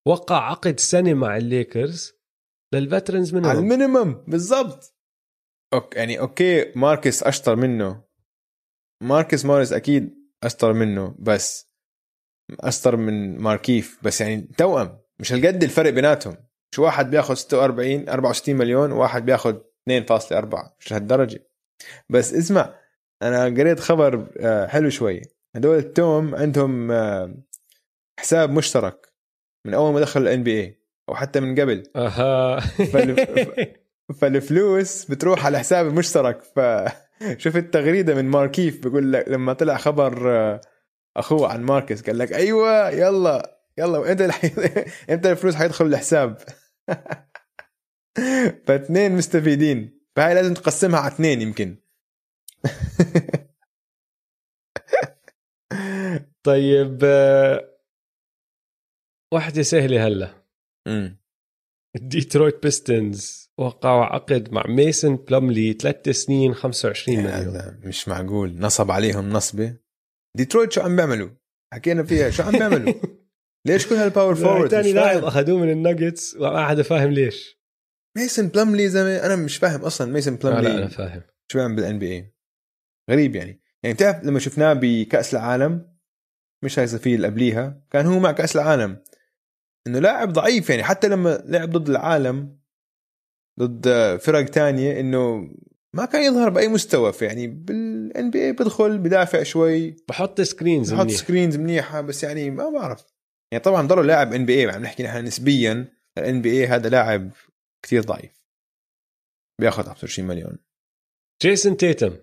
S1: وقع عقد سنة مع الليكرز لل veterans
S2: على
S1: منهم
S2: ال minimum بالضبط. ok يعني okay ماركس أشطر منه. ماركس موريس أكيد اشطر منه بس اشطر من ماركيف بس يعني توأم مش هالقد الفرق بيناتهم. شو واحد بياخذ 46 64 مليون وواحد بياخذ 2.4 مش هالدرجه بس اسمع أنا قريت خبر آه، حلو شوي. هدول التوم عندهم آه، حساب مشترك من أول ما دخلوا الان بي اي أو حتى من قبل.
S1: أها.
S2: فال- فالفلوس بتروح على حساب المشترك فشفت تغريده من ماركيف بيقول لك لما طلع خبر آه، أخوه عن ماركس قال لك أيوه يلا يلا إمتى الح... إمتى الفلوس حيدخل الحساب؟ فاثنين مستفيدين فهاي لازم تقسمها على اثنين يمكن.
S1: طيب آه، واحدة سهلة هلا. Detroit Pistons وقعوا عقد مع ميسن بلوملي ثلاث سنين 25 مليون.
S2: لا، مش معقول. نصب عليهم نصبة. ديترويت شو عم بيعملوا؟ حكينا فيها شو عم بيعملوا؟ ليش كل هال power forward
S1: ثاني لاعب أخذوه من الناجتس وما حدا فاهم ليش.
S2: ميسن بلملي زلمه أنا مش فاهم أصلا ميسن
S1: آه لا أنا
S2: بلملي
S1: فاهم.
S2: شو بيعمل بال NBA غريب يعني. يعني بتعرف لما شفناه بكأس العالم مش هاي الصيفيه اللي قبليها كان هو مع كأس العالم. إنه لاعب ضعيف يعني حتى لما لعب ضد العالم ضد فرق تانية إنه ما كان يظهر بأي مستوى في يعني بال NBA بدخل بدافع شوي.
S1: بحط screens
S2: بحط
S1: منيح.
S2: screens منيحة بس يعني ما بعرف. يعني طبعا ضلوا لاعب NBA عم نحكي نحن نسبيا ال NBA هذا لاعب كتير ضعيف. بياخذ 25 مليون
S1: جيسون تيتم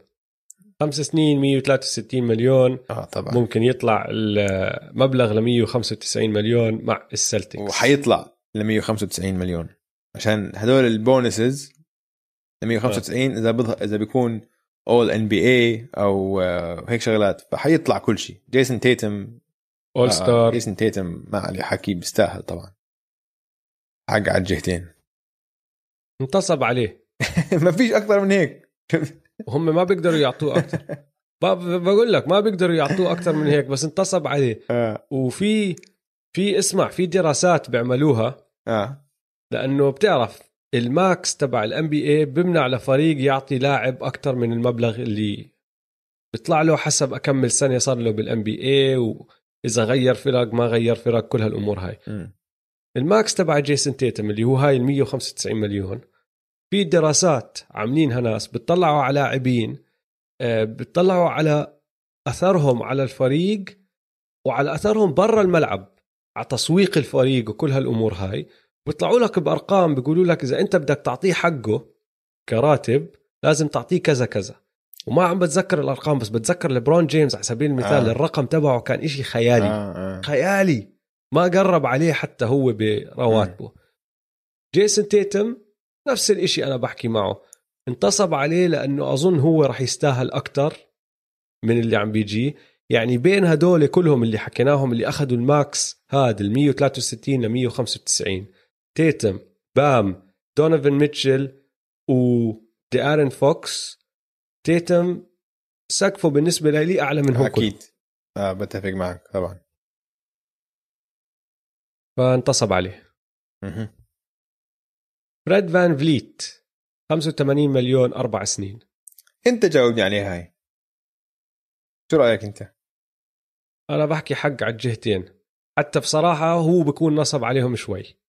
S1: خمس سنين 163 مليون.
S2: آه طبعا.
S1: ممكن يطلع المبلغ ل 195 مليون مع ال Celtics
S2: وحيطلع ل 195 مليون. عشان هدول ال bonuses ل 195 إذا بض... إذا بيكون all NBA أو آه، هيك شغلات فحيطلع كل شيء. جيسون تيتم
S1: all
S2: آه،
S1: star
S2: جيسون تيتم ما عليه حكي بيستاهل طبعا. حق على الجهتين.
S1: انتصب عليه.
S2: ما فيش أكثر من هيك.
S1: وهم ما بيقدروا يعطوه أكثر. بقول لك ما بيقدروا يعطوه أكثر من هيك بس انتصب عليه.
S2: آه.
S1: وفي في اسمع في دراسات بيعملوها.
S2: آه.
S1: لأنه بتعرف ال max تبع ال NBA بمنع لفريق يعطي لاعب أكثر من المبلغ اللي بيطلع له حسب أكمل سنة صار له بال NBA وإذا غير فرق ما غير فرق كل هالأمور هاي
S2: مم.
S1: ال max تبع جيسون تيتم اللي هو هاي ال 195 مليون في دراسات عاملينها ناس بتطلعوا على لاعبين آه، بتطلعوا على أثرهم على الفريق وعلى أثرهم برا الملعب على تسويق الفريق وكل هالأمور هاي بيطلعوا لك بأرقام بيقولوا لك إذا أنت بدك تعطيه حقه كراتب لازم تعطيه كذا كذا. وما عم بتذكر الأرقام بس بتذكر لبرون جيمس على سبيل المثال
S2: آه.
S1: آه. الرقم تبعه كان إشي خيالي. آه.
S2: آه.
S1: خيالي. ما قرب عليه حتى هو برواتبه جيسون تيتم نفس الإشي أنا بحكي معه. انتصب عليه لأنه أظن هو رح يستاهل أكتر من اللي عم بيجي. يعني بين هدول كلهم اللي حكيناهم اللي أخذوا ال max هذا ال 163 ل 195 تيتم بام دونيفن ميتشل ودي ارن فوكس تيتم سقفه بالنسبة لي أعلى من هو
S2: أكيد. آه بتفق معك طبعا.
S1: فانتصب عليه. فريد فان فليت 85 مليون أربع سنين.
S2: أنت جاوبني عليها هاي. شو رأيك أنت؟
S1: أنا بحكي حق على الجهتين. حتى بصراحة هو بكون نصب عليهم شوي.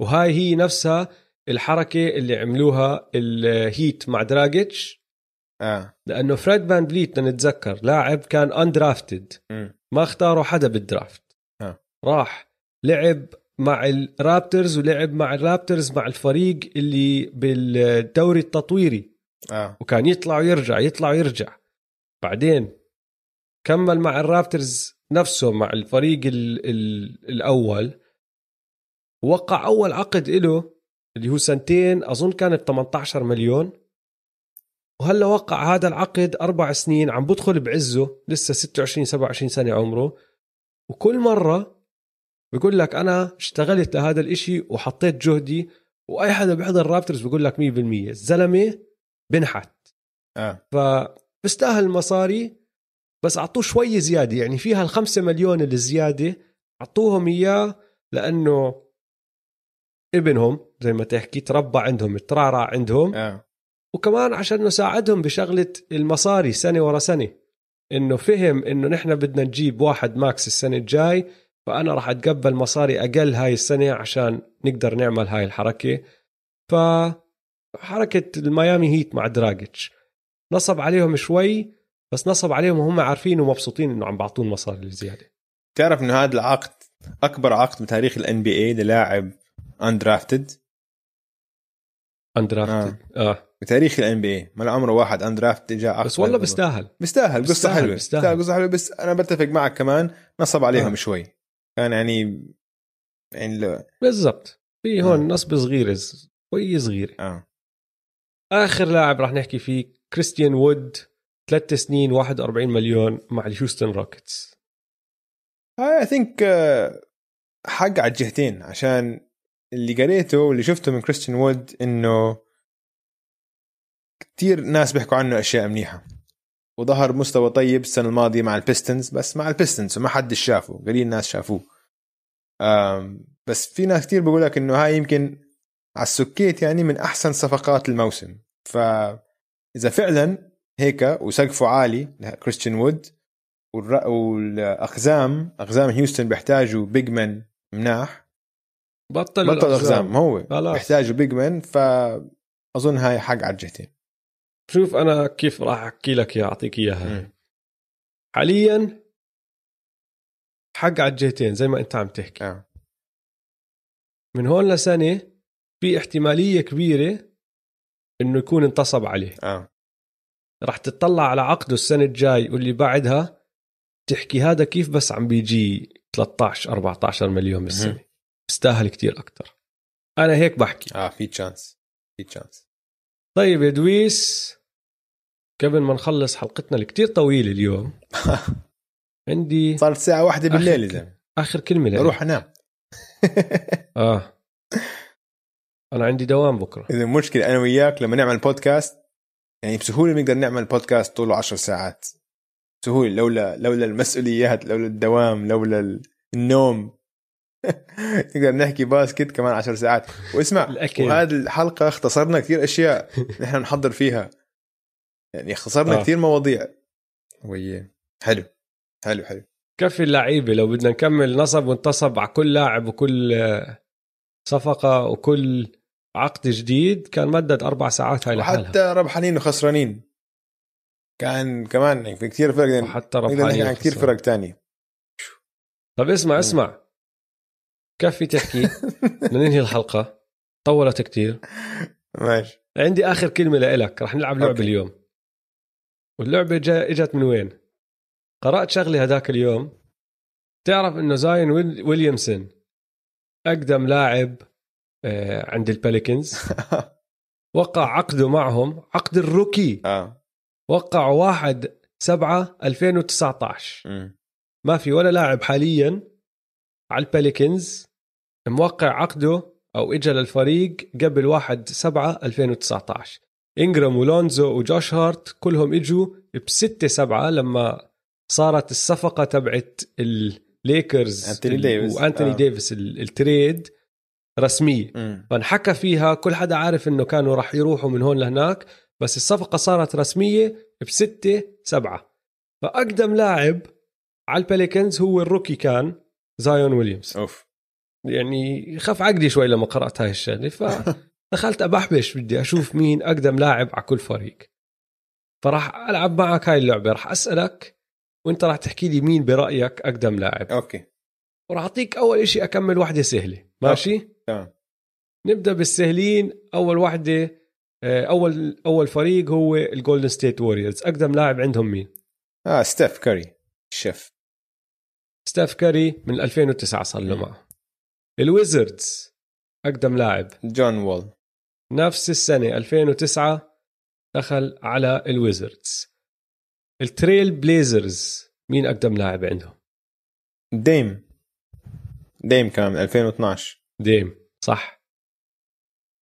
S1: وهاي هي نفسها الحركة اللي عملوها ال Heat مع دراجيتش.
S2: آه.
S1: لأنه فريد فان فليت نتذكر لاعب كان
S2: undrafted.
S1: ما اختاروا حدا بال draft
S2: آه.
S1: راح لعب مع الرابترز ولعب مع الرابترز مع الفريق اللي بالدوري التطويري.
S2: آه.
S1: وكان يطلع ويرجع يطلع ويرجع. بعدين كمل مع الرابترز نفسه مع الفريق ال ال الأول. وقع أول عقد له اللي هو سنتين أظن كانت 18 مليون. وهلأ وقع هذا العقد أربع سنين عم بدخل بعزه لسه 26 27 سنة عمره. وكل مرة بيقول لك أنا اشتغلت لهذا الإشي وحطيت جهدي وأي حدا بيحضر رابترز بيقول لك 100% الزلمة بنحت.
S2: آه.
S1: فبستاهل المصاري بس أعطوه شوي زيادة. يعني فيها الخمسة مليون الزيادة أعطوهم إياه لأنه ابنهم زي ما تحكي تربى عندهم ترعرع عندهم.
S2: آه.
S1: وكمان عشان نساعدهم بشغلة المصاري سنة ورا سنة. إنه فهم إنه نحن بدنا نجيب واحد max السنة الجاي فأنا راح أتقبل مصاري أقل هاي السنة عشان نقدر نعمل هاي الحركة. ف حركة ال Miami Heat مع دراجيتش. نصب عليهم شوي بس نصب عليهم وهم عارفين ومبسوطين إنه عم بعطون مصاري الزياده
S2: تعرف إنه هذا العقد أكبر عقد بتاريخ الان بي اي للاعب اندرافتد
S1: اندرافتد آه. آه.
S2: بتاريخ ال NBA ما عمره واحد undrafted جاء
S1: بس والله. بيستاهل
S2: بيستاهل قصه حلوة
S1: بيستاهل.
S2: قصة حلوة بس أنا بتفق معك كمان نصب عليهم
S1: آه.
S2: شوي كان يعني يعني لو-
S1: بالضبط في هون
S2: آه.
S1: نصب صغيره شوي صغيره
S2: آه
S1: آخر لاعب راح نحكي فيه كريستيان وود ثلاث سنين 41 مليون مع ال Houston
S2: Rockets I think حق على الجهتين عشان اللي قريته واللي شفته من كريستيان وود إنه كتير ناس بيحكوا عنه أشياء منيحة. وظهر مستوى طيب السنة الماضية مع ال Pistons بس مع ال Pistons وما حد شافه قليل ناس شافوه. بس في ناس كتير بيقول لك إنه هاي يمكن على السكيت يعني من أحسن صفقات الموسم. فاذا فعلا هيك وسقفه عالي كريستيان وود والأقزام أقزام Houston بيحتاجوا big man مناح
S1: بطل
S2: بطل اقزام هو.
S1: خلاص.
S2: بيحتاجوا big man فأظن هاي حق على الجهتين.
S1: شوف أنا كيف راح أحكي لك اياها أعطيك
S2: إياها.
S1: حاليا حق على الجهتين زي ما أنت عم تحكي.
S2: آه.
S1: من هون لسنة في احتمالية كبيرة إنه يكون انتصب عليه.
S2: آه.
S1: راح تطلع على عقده السنة الجاي واللي بعدها تحكي هذا كيف بس عم بيجي 13 14 مليون بالسنة. بيستاهل كتير أكثر أنا هيك بحكي.
S2: آه في تشانس في تشانس
S1: طيب يا دويس قبل ما نخلص حلقتنا الكتير طويلة اليوم عندي
S2: صارت الساعة واحدة بالليل يا
S1: آخر- آخر كلمة لك
S2: بروح أنام.
S1: آه. أنا عندي دوام بكرة.
S2: إذا المشكلة أنا وياك لما نعمل بودكاست يعني بسهولة بنقدر نعمل بودكاست طوله 10 ساعات. سهولة لولا لولا المسؤوليات لولا الدوام لولا ال- النوم. نقدر نحكي باسكت كمان 10 ساعات. واسمع
S1: الأكل.
S2: وهذه الحلقة اختصرنا كثير أشياء نحن نحضر فيها. يعني اختصرنا
S1: آه.
S2: كثير مواضيع. وهي حلو. حلو حلو.
S1: كفي اللعيبة لو بدنا نكمل نصب وانتصب على كل لاعب وكل صفقة وكل عقد جديد كان مدد أربع ساعات هاي لحالها.
S2: وحتى ربحانين وخسرانين. كان كمان يعني في كثير فرق. نحكي
S1: ربحانين
S2: كثير. فرق تانية.
S1: طب اسمع اسمع. كفي تحكي. بدنا ننهي الحلقة. طولت كتير.
S2: ماشي.
S1: عندي آخر كلمة لإلك. رح نلعب لعبة
S2: okay.
S1: اليوم. واللعبة جا إجت من وين؟ قرأت شغلة هذاك اليوم. تعرف إنه زاين ويل- ويليامسون أقدم لاعب آه، عند ال Pelicans وقع عقده معهم. عقد ال
S2: rookie. آه.
S1: وقعوا واحد سبعة 2019
S2: أمم.
S1: ما في ولا لاعب حاليا على ال Pelicans موقع عقده أو اجى للفريق قبل 1 7 2019 انجرام ولونزو وجوش هارت كلهم إجوا بستة سبعة لما صارت الصفقة تبعت الليكرز
S2: أنتوني
S1: ال-
S2: ديفيس.
S1: وأنتوني
S2: آه.
S1: ديفيس ال- ال trade رسمية
S2: أمم.
S1: فانحكى فيها كل حدا عارف إنه كانوا راح يروحوا من هون لهناك بس الصفقة صارت رسمية بستة سبعة فأقدم لاعب على ال Pelicans هو ال rookie كان زايون ويليامز
S2: أوف
S1: يعني خف عقلي شوي لما قرأت هاي الشغلة فدخلت ابحبش بدي أشوف مين أقدم لاعب على كل فريق. فراح ألعب معك هاي اللعبة راح أسألك وأنت راح تحكي لي مين برأيك أقدم لاعب.
S2: okay.
S1: وراح أعطيك أول شيء أكمل وحدة سهلة ماشي؟
S2: تمام.
S1: نبدأ بالسهلين أول وحدة آه، أول أول فريق هو ال Golden State Warriors أقدم لاعب عندهم مين؟
S2: آه ستيف كاري الشيف.
S1: ستيف كاري من 2009 صار له معه. ال Wizards أقدم لاعب.
S2: جون وول.
S1: نفس السنة 2009 دخل على ال Wizards. ال Trail Blazers مين أقدم لاعب عندهم؟
S2: ديم. ديم كان 2012
S1: ديم صح.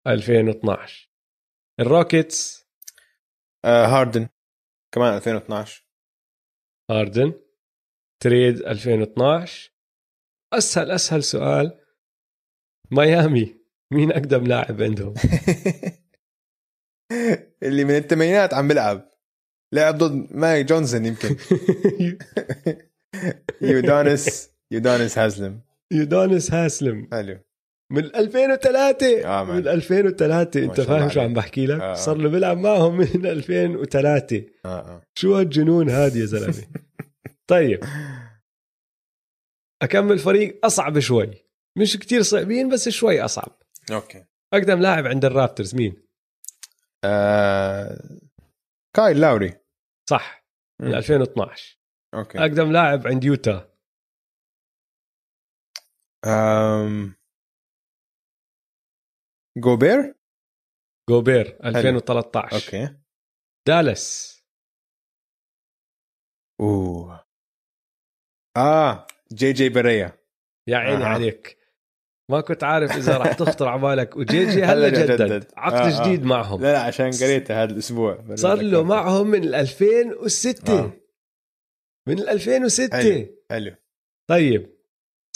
S1: 2012 ال Rockets؟
S2: آه هاردن. كمان 2012
S1: هاردن. trade 2012 أسهل أسهل سؤال. ميامي. مين أقدم لاعب عندهم؟
S2: اللي من الثمانينات عم بيلعب. لعب ضد ماجيك جونسون يمكن. يودانس يودانس هازلم.
S1: يودانس هاسلم
S2: حلو.
S1: من 2003
S2: آه،.
S1: من 2003
S2: ما أنت
S1: فاهم شو عم. بحكي لك؟
S2: آه.
S1: صار له بيلعب معهم من 2003
S2: آه آه.
S1: شو هالجنون هذا يا زلمة؟ طيب. أكمل فريق أصعب شوي. مش كتير صعبين بس شوي أصعب.
S2: okay.
S1: اقدم لاعب عند ال Raptors مين؟
S2: آه... كايل لاوري.
S1: صح. من
S2: مم.
S1: 2012
S2: okay.
S1: اقدم لاعب عند يوتا.
S2: أم... جوبير؟
S1: جوبير 2013
S2: okay.
S1: دالاس.
S2: أوه. آه جي جي باريا
S1: يا عيني
S2: آه.
S1: عليك. ما كنت عارف إذا راح تخطر على بالك. وجي جي هلا جدد. عقد
S2: آه، آه.
S1: جديد معهم.
S2: لا لا عشان قريتها هذا الأسبوع.
S1: صار له معهم من 2006
S2: آه.
S1: من 2006
S2: حلو. حلو.
S1: طيب.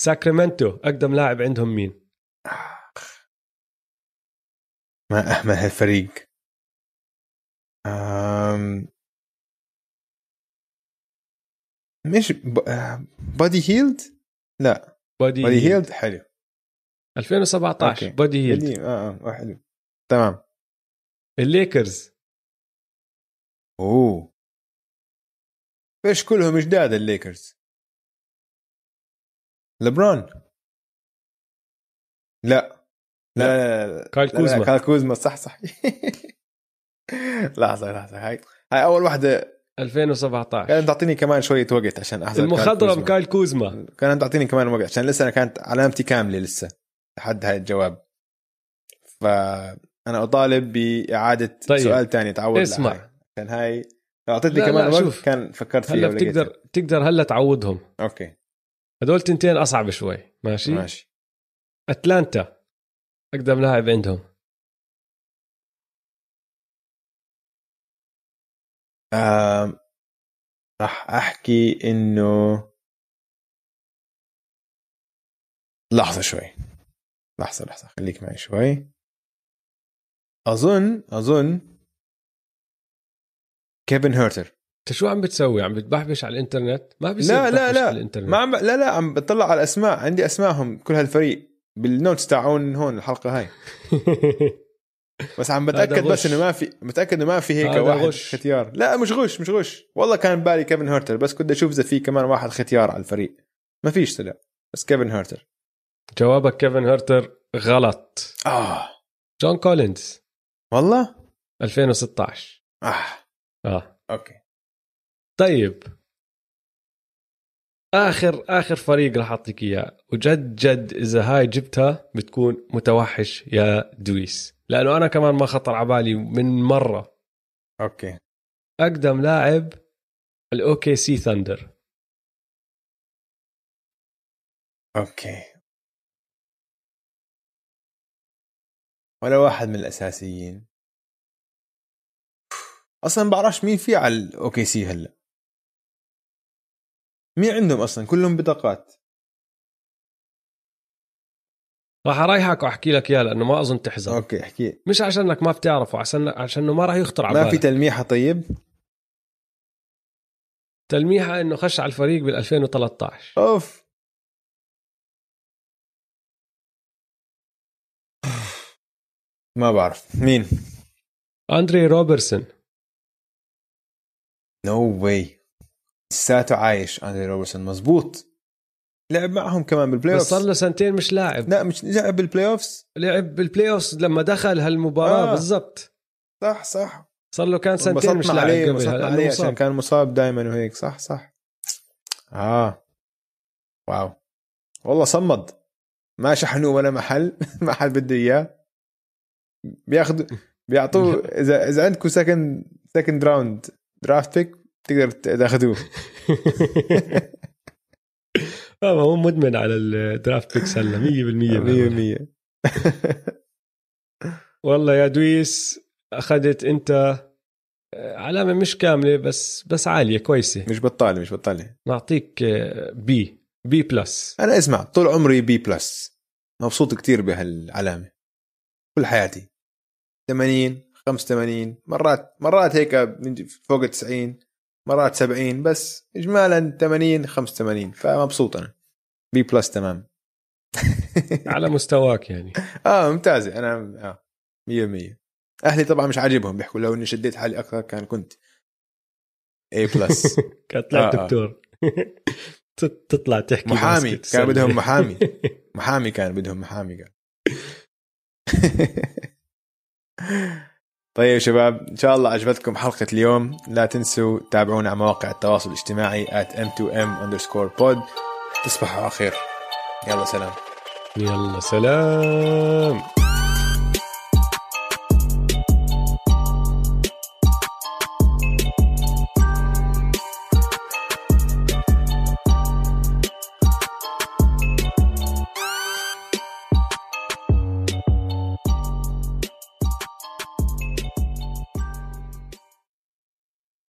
S1: ساكرامنتو أقدم لاعب عندهم مين؟
S2: ما اهمل هالفريق أم... مش ب... آه، بادي هيلد لا.
S1: بودي
S2: بادي هيلد حلو.
S1: 2017
S2: okay.
S1: بودي هيلد
S2: قديم. آه آه حلو تمام.
S1: الليكرز.
S2: أوه. إيش كلهم جداد الليكرز؟ لبرون؟ لا. لا لا. لا, لا.
S1: كايل كوزما.
S2: كايل كوزما صح صح. لحظة لحظة. هاي. هاي أول واحدة.
S1: 2017
S2: كانت تعطيني كمان شوية وقت عشان كايل
S1: المخضرم. كايل كوزما.
S2: كانت تعطيني كمان وقت عشان لسه أنا كانت علامتي كاملة لسه. لحد هاي الجواب. فأنا أطالب بإعادة
S1: طيب.
S2: سؤال تاني تعود
S1: اسمع.
S2: عشان هاي
S1: لا،
S2: كمان
S1: لا،
S2: وقت. كان فكرت فيها
S1: هلا
S2: ولقيتها.
S1: بتقدر تقدر هلا تعوضهم
S2: أوكي.
S1: هدول تنتين أصعب شوي. ماشي؟
S2: ماشي.
S1: أتلانتا. أقدم لاعب عندهم.
S2: راح أحكي إنه لحظة شوي. لحظة لحظة خليك معي شوي. أظن أظن كيفن هيرتر.
S1: أنت شو عم بتسوي؟ عم بتبحبش على الإنترنت؟ ما بيصير
S2: لا لا لا.
S1: على الإنترنت.
S2: ما عم لا لا عم بطلع على الأسماء. عندي أسمائهم كل هالفريق بال notes تاعون هون الحلقة هاي. بس عم
S1: بتأكد
S2: بس. إنه ما في متأكد إنه ما في هيك واحد
S1: غش.
S2: ختيار. لا مش غش مش غش. والله كان بالي كيفن هيرتر بس كنت أشوف إذا في كمان واحد ختيار على الفريق. ما فيش طلع بس كيفن هيرتر.
S1: جوابك كيفن هرتر غلط.
S2: آه.
S1: جون كولينز.
S2: والله؟
S1: 2016
S2: آه.
S1: آه.
S2: okay.
S1: طيب. آخر آخر فريق راح أعطيك إياه. وجد جد إذا هاي جبتها بتكون متوحش يا دويس. لأنه أنا كمان ما خطر على بالي من مرة.
S2: okay.
S1: أقدم لاعب ال OKC Thunder.
S2: okay. ولا واحد من الأساسيين. أصلا بعرفش مين في على الاوكي سي هلا. مين عندهم أصلا؟ كلهم بطاقات.
S1: راح أريحك وأحكي لك اياه لأنه ما أظن تحزر.
S2: okay احكي.
S1: مش عشانك ما بتعرفه عشان عشانه ما راح يخطر على
S2: ما في تلميحة طيب؟
S1: تلميحة إنه خش على الفريق بال 2013
S2: أوف. ما بعرف. مين؟
S1: أندري روبرتسون
S2: no way لساته عايش أندري روبرتسون مزبوط لعب معهم كمان
S1: بال
S2: playoff
S1: صار له سنتين مش لاعب.
S2: لا مش لعب بال playoffs
S1: لعب بال playoff لما دخل هالمباراة
S2: آه.
S1: بالضبط.
S2: صح صح.
S1: صار له كان سنتين مش لاعب
S2: عليه
S1: قبل
S2: عليه عشان. كان مصاب دائما وهيك. صح صح. آه. wow. والله صمد. ما شحنوه ولا محل. ما حد بده إياه. بياخذوا بيعطوه اذا إذا عندكم second second round draft pick تقدر تاخذوه.
S1: آه، هو مدمن على ال draft picks هلا 100%
S2: 100%
S1: والله يا دويس أخذت أنت آه، علامة مش كاملة بس بس عالية كويسة.
S2: مش بطالة مش بطالة.
S1: نعطيك بي بي plus
S2: أنا اسمع طول عمري B plus مبسوط كتير بهالعلامة. كل حياتي. 80 85 مرات مرات هيك فوق ال 90 مرات 70 بس اجمالا 80 85 فمبسوط أنا. بي بلس تمام.
S1: على مستواك يعني.
S2: آه ممتازه أنا آه 100% أهلي طبعا مش عاجبهم بيحكوا لو إني شديت حالي أكثر كان كنت A plus
S1: كان طلعت. دكتور. تطلع تحكي
S2: محامي كان بدهم. محامي. محامي كان بدهم محامي كان. طيب شباب إن شاء الله عجبتكم حلقة اليوم. لا تنسوا تتابعونا على مواقع التواصل الاجتماعي at m2m underscore pod. تصبحوا على خير. يلا سلام.
S1: يلا سلام.